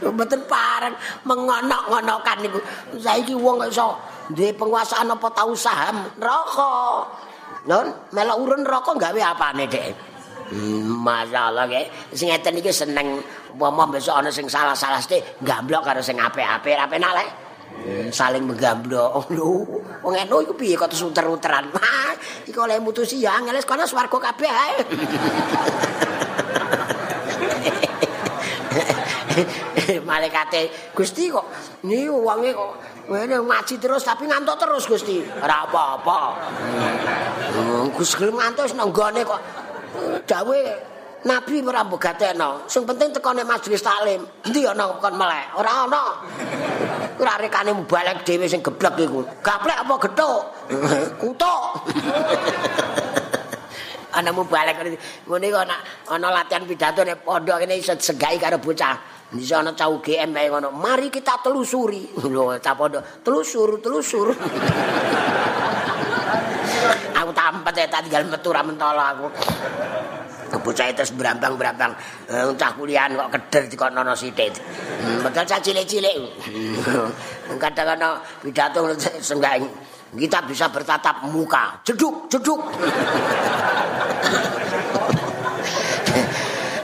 Mboten pareng mengonok-ngonokan niku. Saiki wong iso duwe penguasaan apa tau saham? Neraka Non, melok urun rokok gawe apane, Dek? Hmm, masalah ge, sing ngeten iki seneng umpama besok ana sing salah-salah sithik gamblok karo sing apik-apik, ra penak lek. Hmm, saling menggamblok. Oh, lho, wong eno iku piye kok terus-uteran? Iki oleh mutusi ya angel kono swarga kabeh ae. Malaikate Gusti kok niku wonge kok Wene ngaji terus tapi ngantuk terus Gusti. Ora apa-apa. Hmm, Gus gelem ngantuk nang gone kok. Dawe Nabi ora mbogateno. Sing penting tekone majelis taklim. Endi ana kon melek? Ora ana. Ora rekane mubalek dhewe sing geblek iku. Gaplek apa gethuk? Kutuk. ana mubalek ngene kok ana latihan pidato nek pondok kene iso segai karo bocah. Di sana cah UGM ae ngono. Mari kita telusuri. Lho, cah pondok telusur, telusur. aku tampet ya tak tinggal metu ra mentolo aku. Bocah itu berambang-berambang eh, cah kuliahan kok keder dikono sithik. Hmm, padahal cah cilik-cilik. Kadang-kadang pidato senggak kita bisa bertatap muka. Jeduk, jeduk.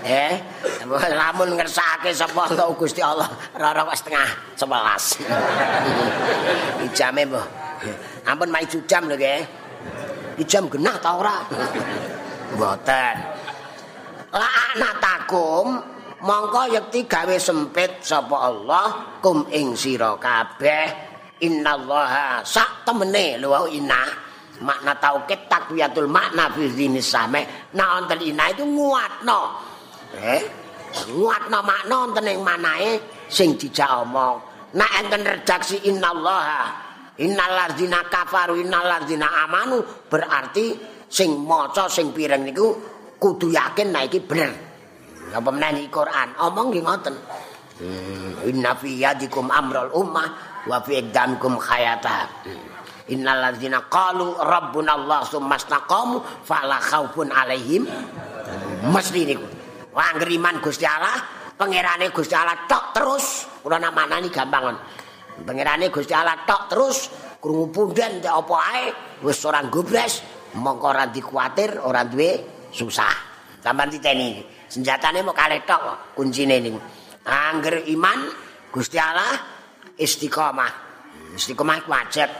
eh, lamun ngersake sapa kok Gusti Allah rara kok setengah 11. Ijame mbah. Ampun mai jam lho nggih. Ijam genah ta ora? Mboten. La anatakum mongko yekti gawe sempit sapa Allah kum ing sira kabeh innallaha sak temene lho inna makna taukid takwiyatul makna fi zinis same nah wonten inna itu nguatno eh nguatno makna wonten ing manae sing dijak omong. Nek enten redaksi innallaha innalladzina kafaru innalladzina amanu berarti sing maca sing pireng niku kudu yakin nek iki bener. Apa meneh Quran? Omong nggih ngoten. Hmm, inna fi yadikum amrul ummah wa fi idamkum khayata. Innal ladzina qalu rabbuna allah tsumastaqamu fala khaufun alaihim. Mesti niku wah ngriman Gusti Allah pangerane Gusti Allah tok terus. Kula namanani gampang pangerane Gusti Allah tok terus krungu punden te apa ae wis ora gobres mongko ora dikuatir ora duwe susah. Sampean titeni senjatane mau kalih tok kuncine niku. Angger iman Gusti Allah istiqomah. Istiqomah wajib.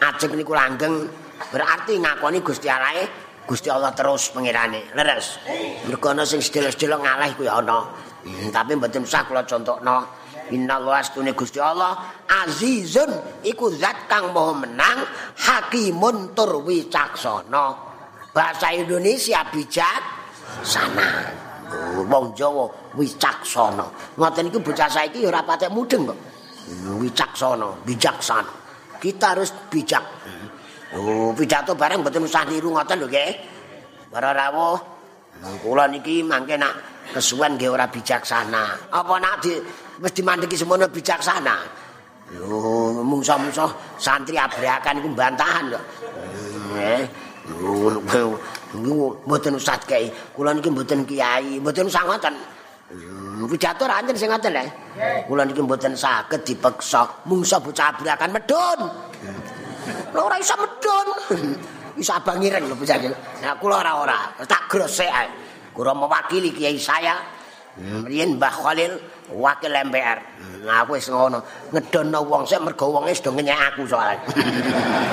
Ajeng niku langgeng. Berarti ngakoni Gusti Allah Gusti Allah terus pengirane. Leres. Mergo ana sing sedelo-sedelo ngalah iku ya ana. Hmm, tapi mboten usah kula contohno. Innallaha astune Gusti Allah azizun iku zat kang maha menang, hakimun tur wicaksana. Bahasa Indonesia bijak sana. Wong Jawa wicaksana. Ngoten iki bocah saiki ya ora patek mudeng kok. wicaksana, bijaksana. Kita harus bijak. Oh, pidato bareng mboten usah niru ngoten lho nggih. Para rawuh, kula niki mangke nak kesuwen nggih ora bijaksana. Apa nak di wis dimandeki semono bijaksana? Lho, mungsa-mungsa santri abrakan iku bantahan lho. Lho, mboten usah kei. Kula niki mboten kiai, mboten usah ngoten. pidato ra anjen sing ngoten lho. Kula niki mboten saged dipeksa, mungsa bocah abrakan medun. Lho ora iso medun. Iso abang ireng lho iki. Nah kula ora ora, tak grosek ae. Kula mewakili kiai saya. Riyen Mbah Khalil wakil MPR. Nah aku wis ngono, ngedono wong sik mergo wonge sedo ngenyek aku soalnya.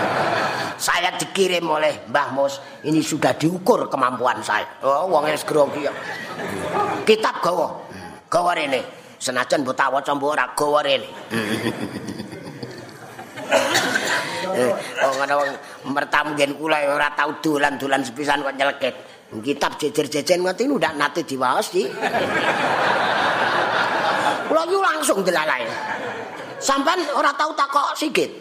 saya dikirim oleh Mbah Mus, ini sudah diukur kemampuan saya. Oh, wong wis grogi. Kitab gawa. Gawa rene. Senajan mbok tak waca mbok ora gawa rene. Eh, oh ngono wong mertamu gen kula ora tau dolan-dolan sepisan kok nyeleket. Kitab jejer-jejen ngoten ndak nate diwaos iki. Kula iki langsung delalae. Sampan ora tau takok sigit.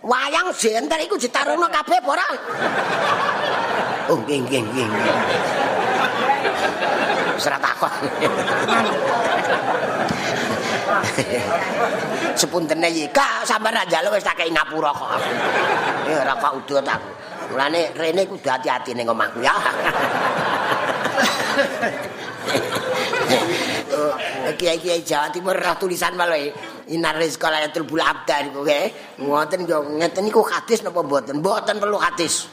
Wayang jenter iku ditaruhno kabeh ora? Oh nggih nggih nggih. Ora takok. Sepuntene iki, Kak, sampean ra njaluk wis tak kei ngapura kok. Eh ora kok udut aku. Mulane rene kudu hati-hati ning omahku ya. Kiai-kiai Jawa Timur ra tulisan malah inar sekolah yatul bul abda niku nggih. Ngoten yo ngeten niku hadis napa mboten? Mboten perlu hadis.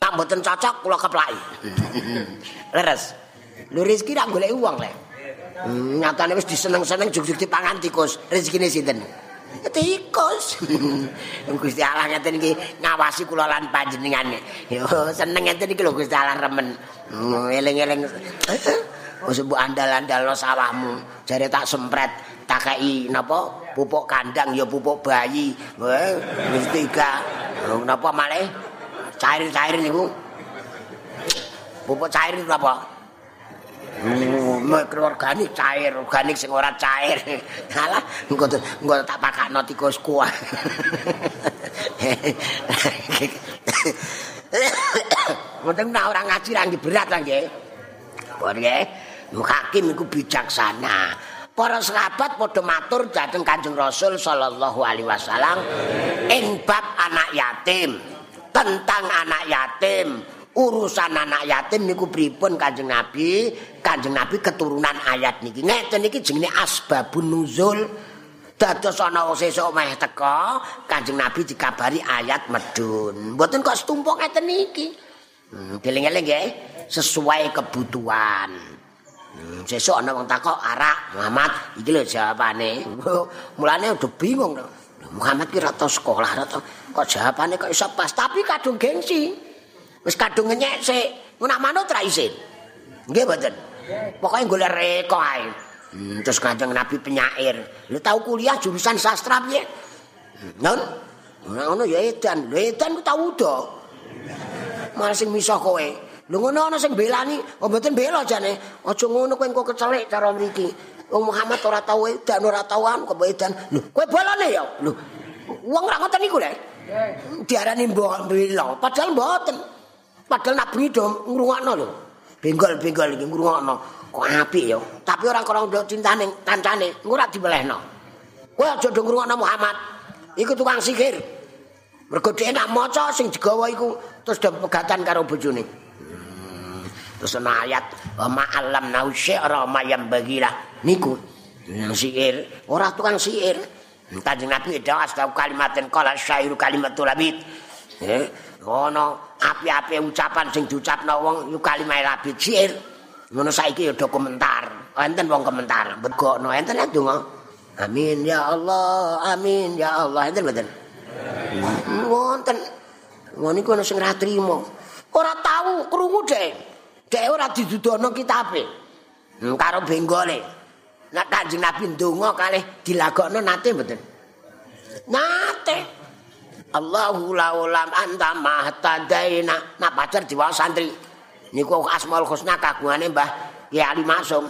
Nek mboten cocok kula keplaki. Leres. Lho rezeki rak golek uang le. Hmm, nyatane wis diseneng-seneng juk-juk dipangan tikus. Rezekine sinten? Tikus. Gusti Allah ngeten iki ngawasi kula lan panjenengan. Yo seneng ngeten iki lho Gusti Allah remen. Hmm, eling-eling. Wis mbok andal-andalno sawahmu, jare tak sempret, tak kei napa? Pupuk kandang ya pupuk bayi. Wis tiga. Napa malih? Cair-cair niku. Pupuk cair itu organik cair, organik sing ora cair. Alah, engko engko tak pakakno tikus kuah. Mboten nek ora ngaji ra berat lah nggih. Nggih. hakim iku bijaksana para sahabat padha matur dhateng Kanjeng Rasul sallallahu alaihi wasallam ing bab anak yatim tentang anak yatim urusan anak yatim niku pripun Kanjeng Nabi? Kanjeng Nabi keturunan ayat niki. Ngeten niki jenenge asbabun nuzul. Dados ana sesuk meh teka Kanjeng Nabi dikabari ayat medun. Mboten kok setumpuk ngeten niki? Hmm, eling-eling nggih sesuai kebutuhan. Hmm, sesuk ana wong takok arak Muhammad. Iki lho jawabane. Mulane udah bingung. Muhammad ki rata sekolah rata kok jawabane kok iso pas? Tapi kadung gengsi. Wis kadung ngenyek sik. Ngono manut ra isin. Nggih mboten. Pokoke golek reko ae. Hmm, terus Kanjeng Nabi penyair. Lu tahu kuliah jurusan sastra piye? Non. Ngono ya edan. Lho edan ku tau udo. Malah sing misah kowe. Lho ngono ana sing belani, oh mboten bela jane. Aja ngono kowe engko kecelik cara mriki. Wong Muhammad ora tau edan ora tau anu kok edan. Lho, kowe bolane ya? Lho. Wong ra ngoten niku lho. Diarani mbok bela, padahal mboten. Padahal bengi do ngrungokno lho. Benggol-benggol iki ngrungokno. Kok apik ya. Tapi ora karo ndok cintane kancane, engko ora dibelehno. Kowe aja do ngrungokno Muhammad. Iku tukang sihir. Mergo dhek nak maca sing digawa iku terus do pegatan karo bojone. terus ana ayat wa ma'alam nau syi'ra mayam bagilah niku yang sihir ora tukang sihir kanjeng nabi asdaq kalimatin qala syairu kalimatul labid eh ono api-api ucapan sing diucapno wong yu kalimah labid sihir. Ngono saiki ya komentar. Enten wong komentar begokno enten donga. Amin ya Allah amin ya Allah. Enten mboten wonten ngono iku ana sing ra trimo. Ora tahu krungu deh Dek ora didudono kitabe. Hmm, karo benggole. Nek Kanjeng Nabi ndonga kalih dilagokno nate mboten? Nate. Allahu la ulam anta mahtadaina. Nak pacar diwao santri. Niku Asmaul Husna kagungane Mbah Ki Ali Masum.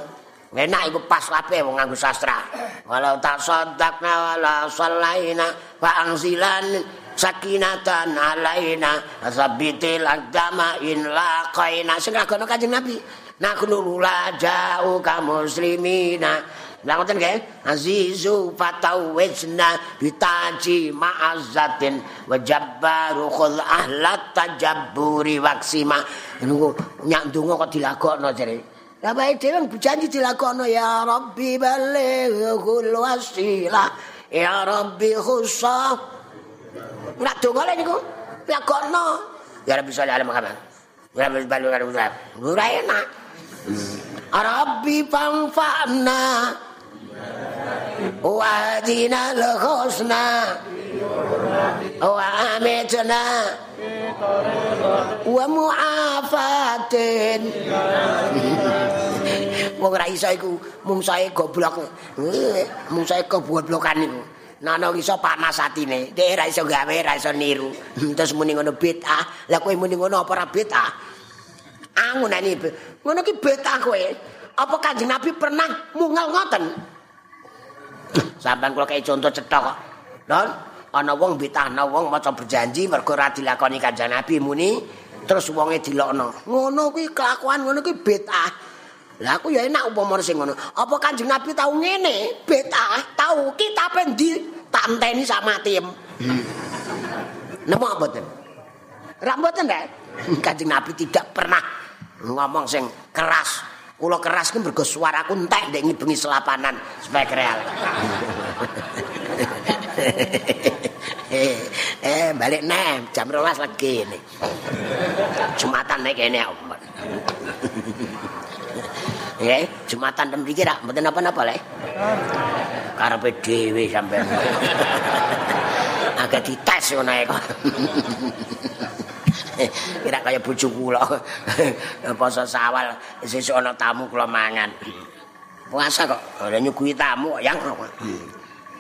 Enak iku pas kabeh wong nganggo sastra. Walau tak sadaqna wala sallaina fa angzilan sakinatan alaina sabitil agama in laqaina sing agono kanjeng nabi nakunu la ja'u ka muslimina Lah ngoten nggih azizu fatawizna bitaji ma'azzatin wa jabbaru khul ahlat tajabburi waksima niku nyak ndonga kok dilagokno jare Lah bae dhewe janji dilagokno ya rabbi balighul wasila ya rabbi khussa Nak donga lek niku. Ya Rabbi sallallahu alaihi wasallam. Ya Rabbi balu karo Ora enak. Rabbi pangfa'na. Wa dina al-husna. Wa amitna. Wa mu'afatin. Wong ra iso iku mung sae goblok. Mung sae keboblokan niku. Nana iso panas atine. Dek ora iso gawe, ora iso niru. Terus muni ngono bid'ah. Lah kowe muni ngono apa ora bid'ah? Angun ani. Ngono ki bid'ah kowe. Apa Kanjeng Nabi pernah mungal ngoten? Sampeyan kula kaya contoh cetok kok. Don, ana wong bid'ahna wong maca berjanji mergo ora dilakoni Kanjeng Nabi muni terus wonge dilokno. Ngono kuwi kelakuan ngono kuwi bid'ah. Lah aku ya enak upama sing ngono. Apa Kanjeng Nabi tau ngene? Bid'ah, tau kitabe ndi? tak enteni sak mati. Hmm. Nemu apa ten? Rambutan deh. Kanjeng Nabi tidak pernah ngomong sing keras. Kulo keras kan mergo suaraku entek ndek ngibengi selapanan supaya real. eh balik nih jam rolas lagi nih jumatan nih kayaknya ya jumatan dan pikir ah mboten apa-apa lek. Karepe dhewe sampean. Agak dites ngono kok kira kaya bojo kula poso sawal sesuk ana tamu kula mangan puasa kok ora nyuguhi tamu yang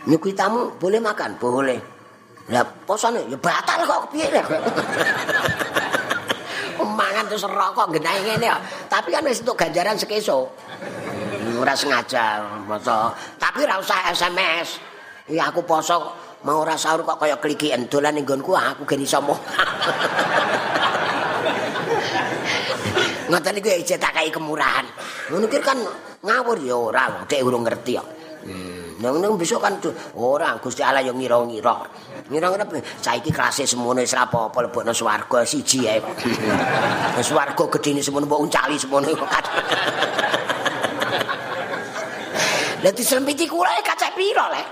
nyuguhi tamu boleh makan boleh lah posone ya batal kok piye mangan terus rokok genahe ngene ya. Tapi kan wis entuk ganjaran sekeso. Ora sengaja poso. Tapi ora usah SMS. Ya aku poso mau ora sahur kok kaya kliki endolan ning nggonku aku gen iso. Ngoten iku ya cetak kemurahan. Ngono kan ngawur ya ora, dek urung ngerti kok. Hmm, nang besok kan ora Gusti Allah yo ngira-ngira. Ngira-ngira saiki kelas semono wis apa-apa lebokno swarga siji ae. Swarga gedene semono mbok uncali semono. Lah disempiti kula kacek piro le?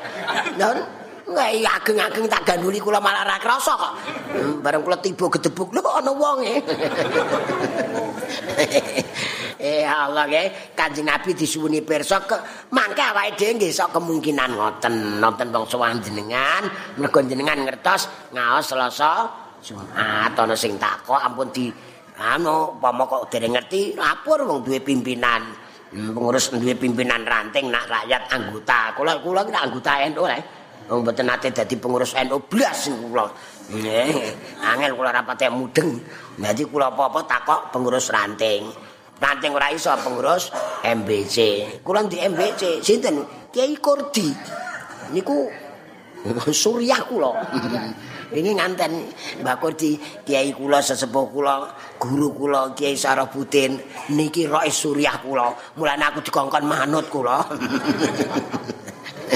Nun Nggak ageng-ageng tak ganduli kula malah ra krasa kok. Hmm, bareng kula tiba gedebuk lho kok ana wonge. eh Allah nggih, Kanjeng Nabi disuwuni pirsa mangke awake dhewe nggih sok kemungkinan ngoten nonton wong sowan jenengan, mergo jenengan ngertos ngaos Selasa Jumat ana sing takok ampun di anu upama kok dereng ngerti lapor wong duwe pimpinan. Hmm, pengurus duwe pimpinan ranting nak rakyat anggota. Kula kula anggota NU eh. Wong mboten nate dadi pengurus NU blas kula. Nggih, angel kula rapate mudeng. Dadi kula apa-apa takok pengurus ranting. Ranting ora iso pengurus MBC. Kula di MBC sinten? Kiai Kurdi. Niku Surya kula. Ini nganten Mbak Kurdi Kiai kula sesepuh kula, guru kula Kiai Sarabutin niki Rais Surya kula. Mulane aku dikongkon manut kula.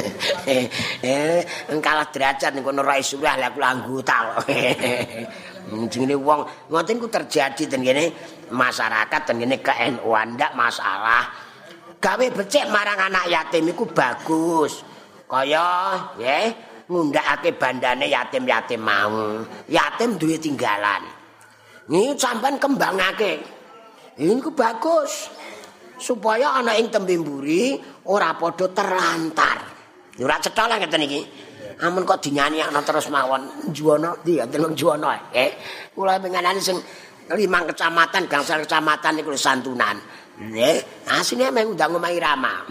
eh kalah derajat kono rais surah lah kula anggota kok. Jenenge wong. Ngoten ku terjadi ten kene masyarakat ten kene ke NU ndak masalah. Gawe becik marang anak yatim iku bagus. Kaya nggih ngundakake bandane yatim-yatim mau. Yatim duwe tinggalan. Ini sampean kembangake. Ku bagus. Supaya anak ing tembe mburi ora padha terlantar Ora cetha lah ngeten iki. Amun kok dinyanyiakno terus mawon juwana ndi ya deleng juwana eh. Kula pengenane sing limang kecamatan gangsal kecamatan niku santunan. Nggih, asine mung ndang omahe Rama.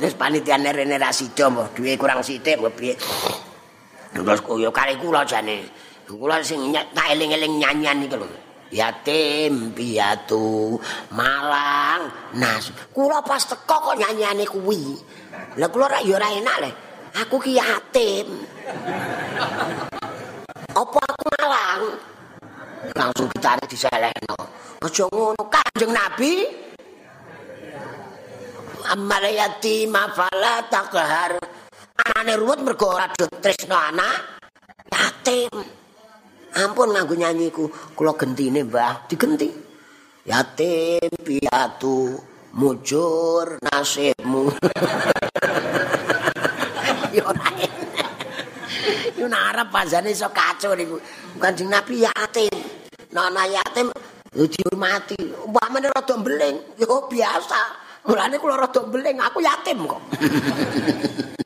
Terus panitiane rene ra sida mbah duwe kurang sithik mbah piye. Terus koyo kali kula jane. Kula sing tak eling-eling nyanyian iki lho. Yatim piatu Malang Nas. Kula pas teko kok nyanyiane kuwi. Lah kula ra ora enak le. Aku ki yatim. Apa aku malang? Langsung ditarik diselehno. Aja ngono Kanjeng Nabi. Amal yatim fala takhar. Anane ruwet mergo ora tresno anak yatim. Ampun nganggo nyanyiku, kula gentine Mbah, digenti. Yatim piatu mujur nasibmu. Yo. Yo narep panjane iso kacau niku. Kanjeng Nabi yatim. Nana yatim yo dihormati. Umpamane rada mbeling, yo biasa. Mulane kula rada mbeling, aku yatim kok.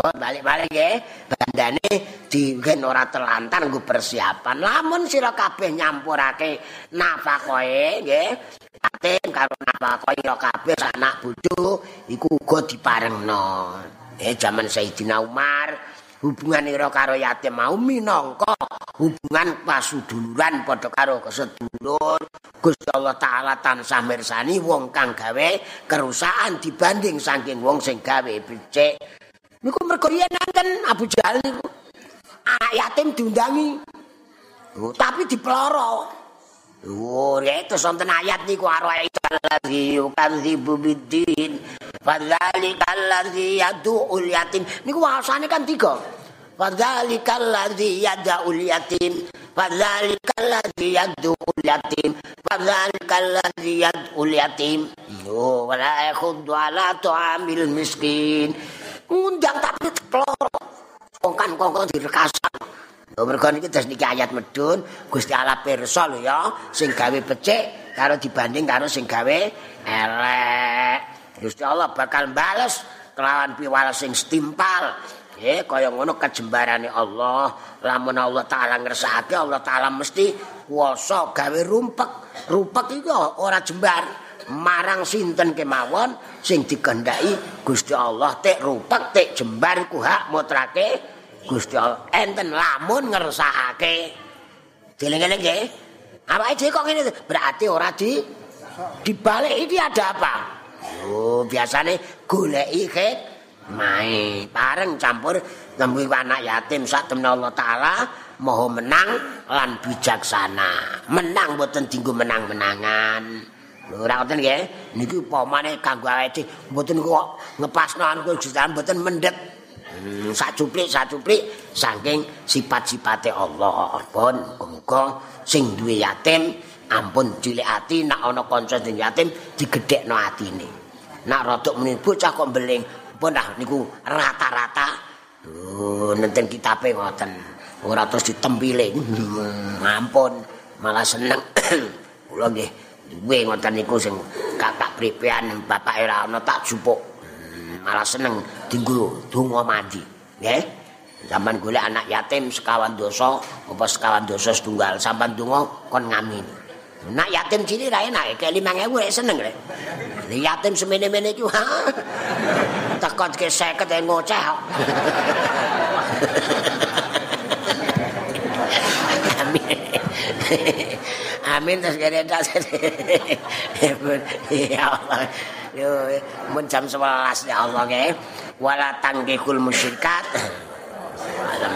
Buat balik-balik ya, bandane digen ora terlantar nggo persiapan. Lamun sira kabeh nyampurake nafakoe nggih, yatim karo nafakoe ira kabeh anak bojo iku uga diparengno. Eh jaman Sayyidina Umar hubungan ira karo yatim mau minangka hubungan pasuduluran padha karo kesedulur Gusti Allah taala tansah mirsani wong kang gawe kerusakan dibanding saking wong sing gawe becik niku mergo yen Abu Jahal niku anak yatim diundangi. Oh, tapi dipeloro Oh, ya itu sonten ayat niku arwaital ladzi yukadzibu biddin fadzalikal ladzi yad'ul yatim. Niku wasane kan tiga fadzalikal ladzi yad'ul yatim. Fadzalikal ladzi yad'ul yatim. Fadzalikal ladzi yad'ul yatim. Oh wala yakhuddu ala tu'amil miskin. Undang tapi keloro kongkan-kongkan direkasan Oh, mergo niki terus niki ayat medun. Gusti Allah pirsa lho ya sing gawe becik karo dibanding karo sing gawe elek. Gusti Allah bakal bales kelawan piwales sing setimpal. Eh kaya ngono kejembarane Allah. Lamun Allah taala ngersake Allah taala mesti kuwasa gawe rumpek. Rumpek iku ora jembar marang sinten kemawon sing dikendhaki Gusti Allah tek rumpek tek jembar ku hak mutrake Gusti Allah enten lamun ngersakake. Dileng-eleng nggih. Awake dhewe kok ngene berarti ora di dibalik ini ada apa? Oh, biasane goleki khit mae bareng campur nembe anak yatim sak temen Allah taala maha menang lan bijaksana. Menang mboten dinggo menang-menangan. Ora ngoten nggih. Niki pomane kanggo awake mboten kok ngepasno anu jutaan mboten mendhet. Hmm, sak cuplik sak cuplik saking sifat-sifate Allah. Pun muga sing duwe yatim ampun cilik ati nak ana kanca sing yatim digedhekno atine. Nak rodok muni bocah kok beling, pun dah niku rata-rata. Oh, nenten kitabe ngoten. Ora terus ditempile. Ampun, malah seneng. Kula nggih duwe ngoten niku sing kakak pripean bapak ora ana tak jupuk. Hmm, malah seneng dinggo donga mandi. Nggih. Sampan golek anak yatim sekawan dosa apa sekawan dosa setunggal sampan donga kon ngamin. Nak yatim cilik ra enak, kek 5000 rek seneng rek. Yatim semene-mene iki. Tekon ke 50 ngoceh. Amin terus kene tas. Ya Allah. Yo mun jam 11 ya Allah nggih. Wala tanggihul musyrikat. Alam.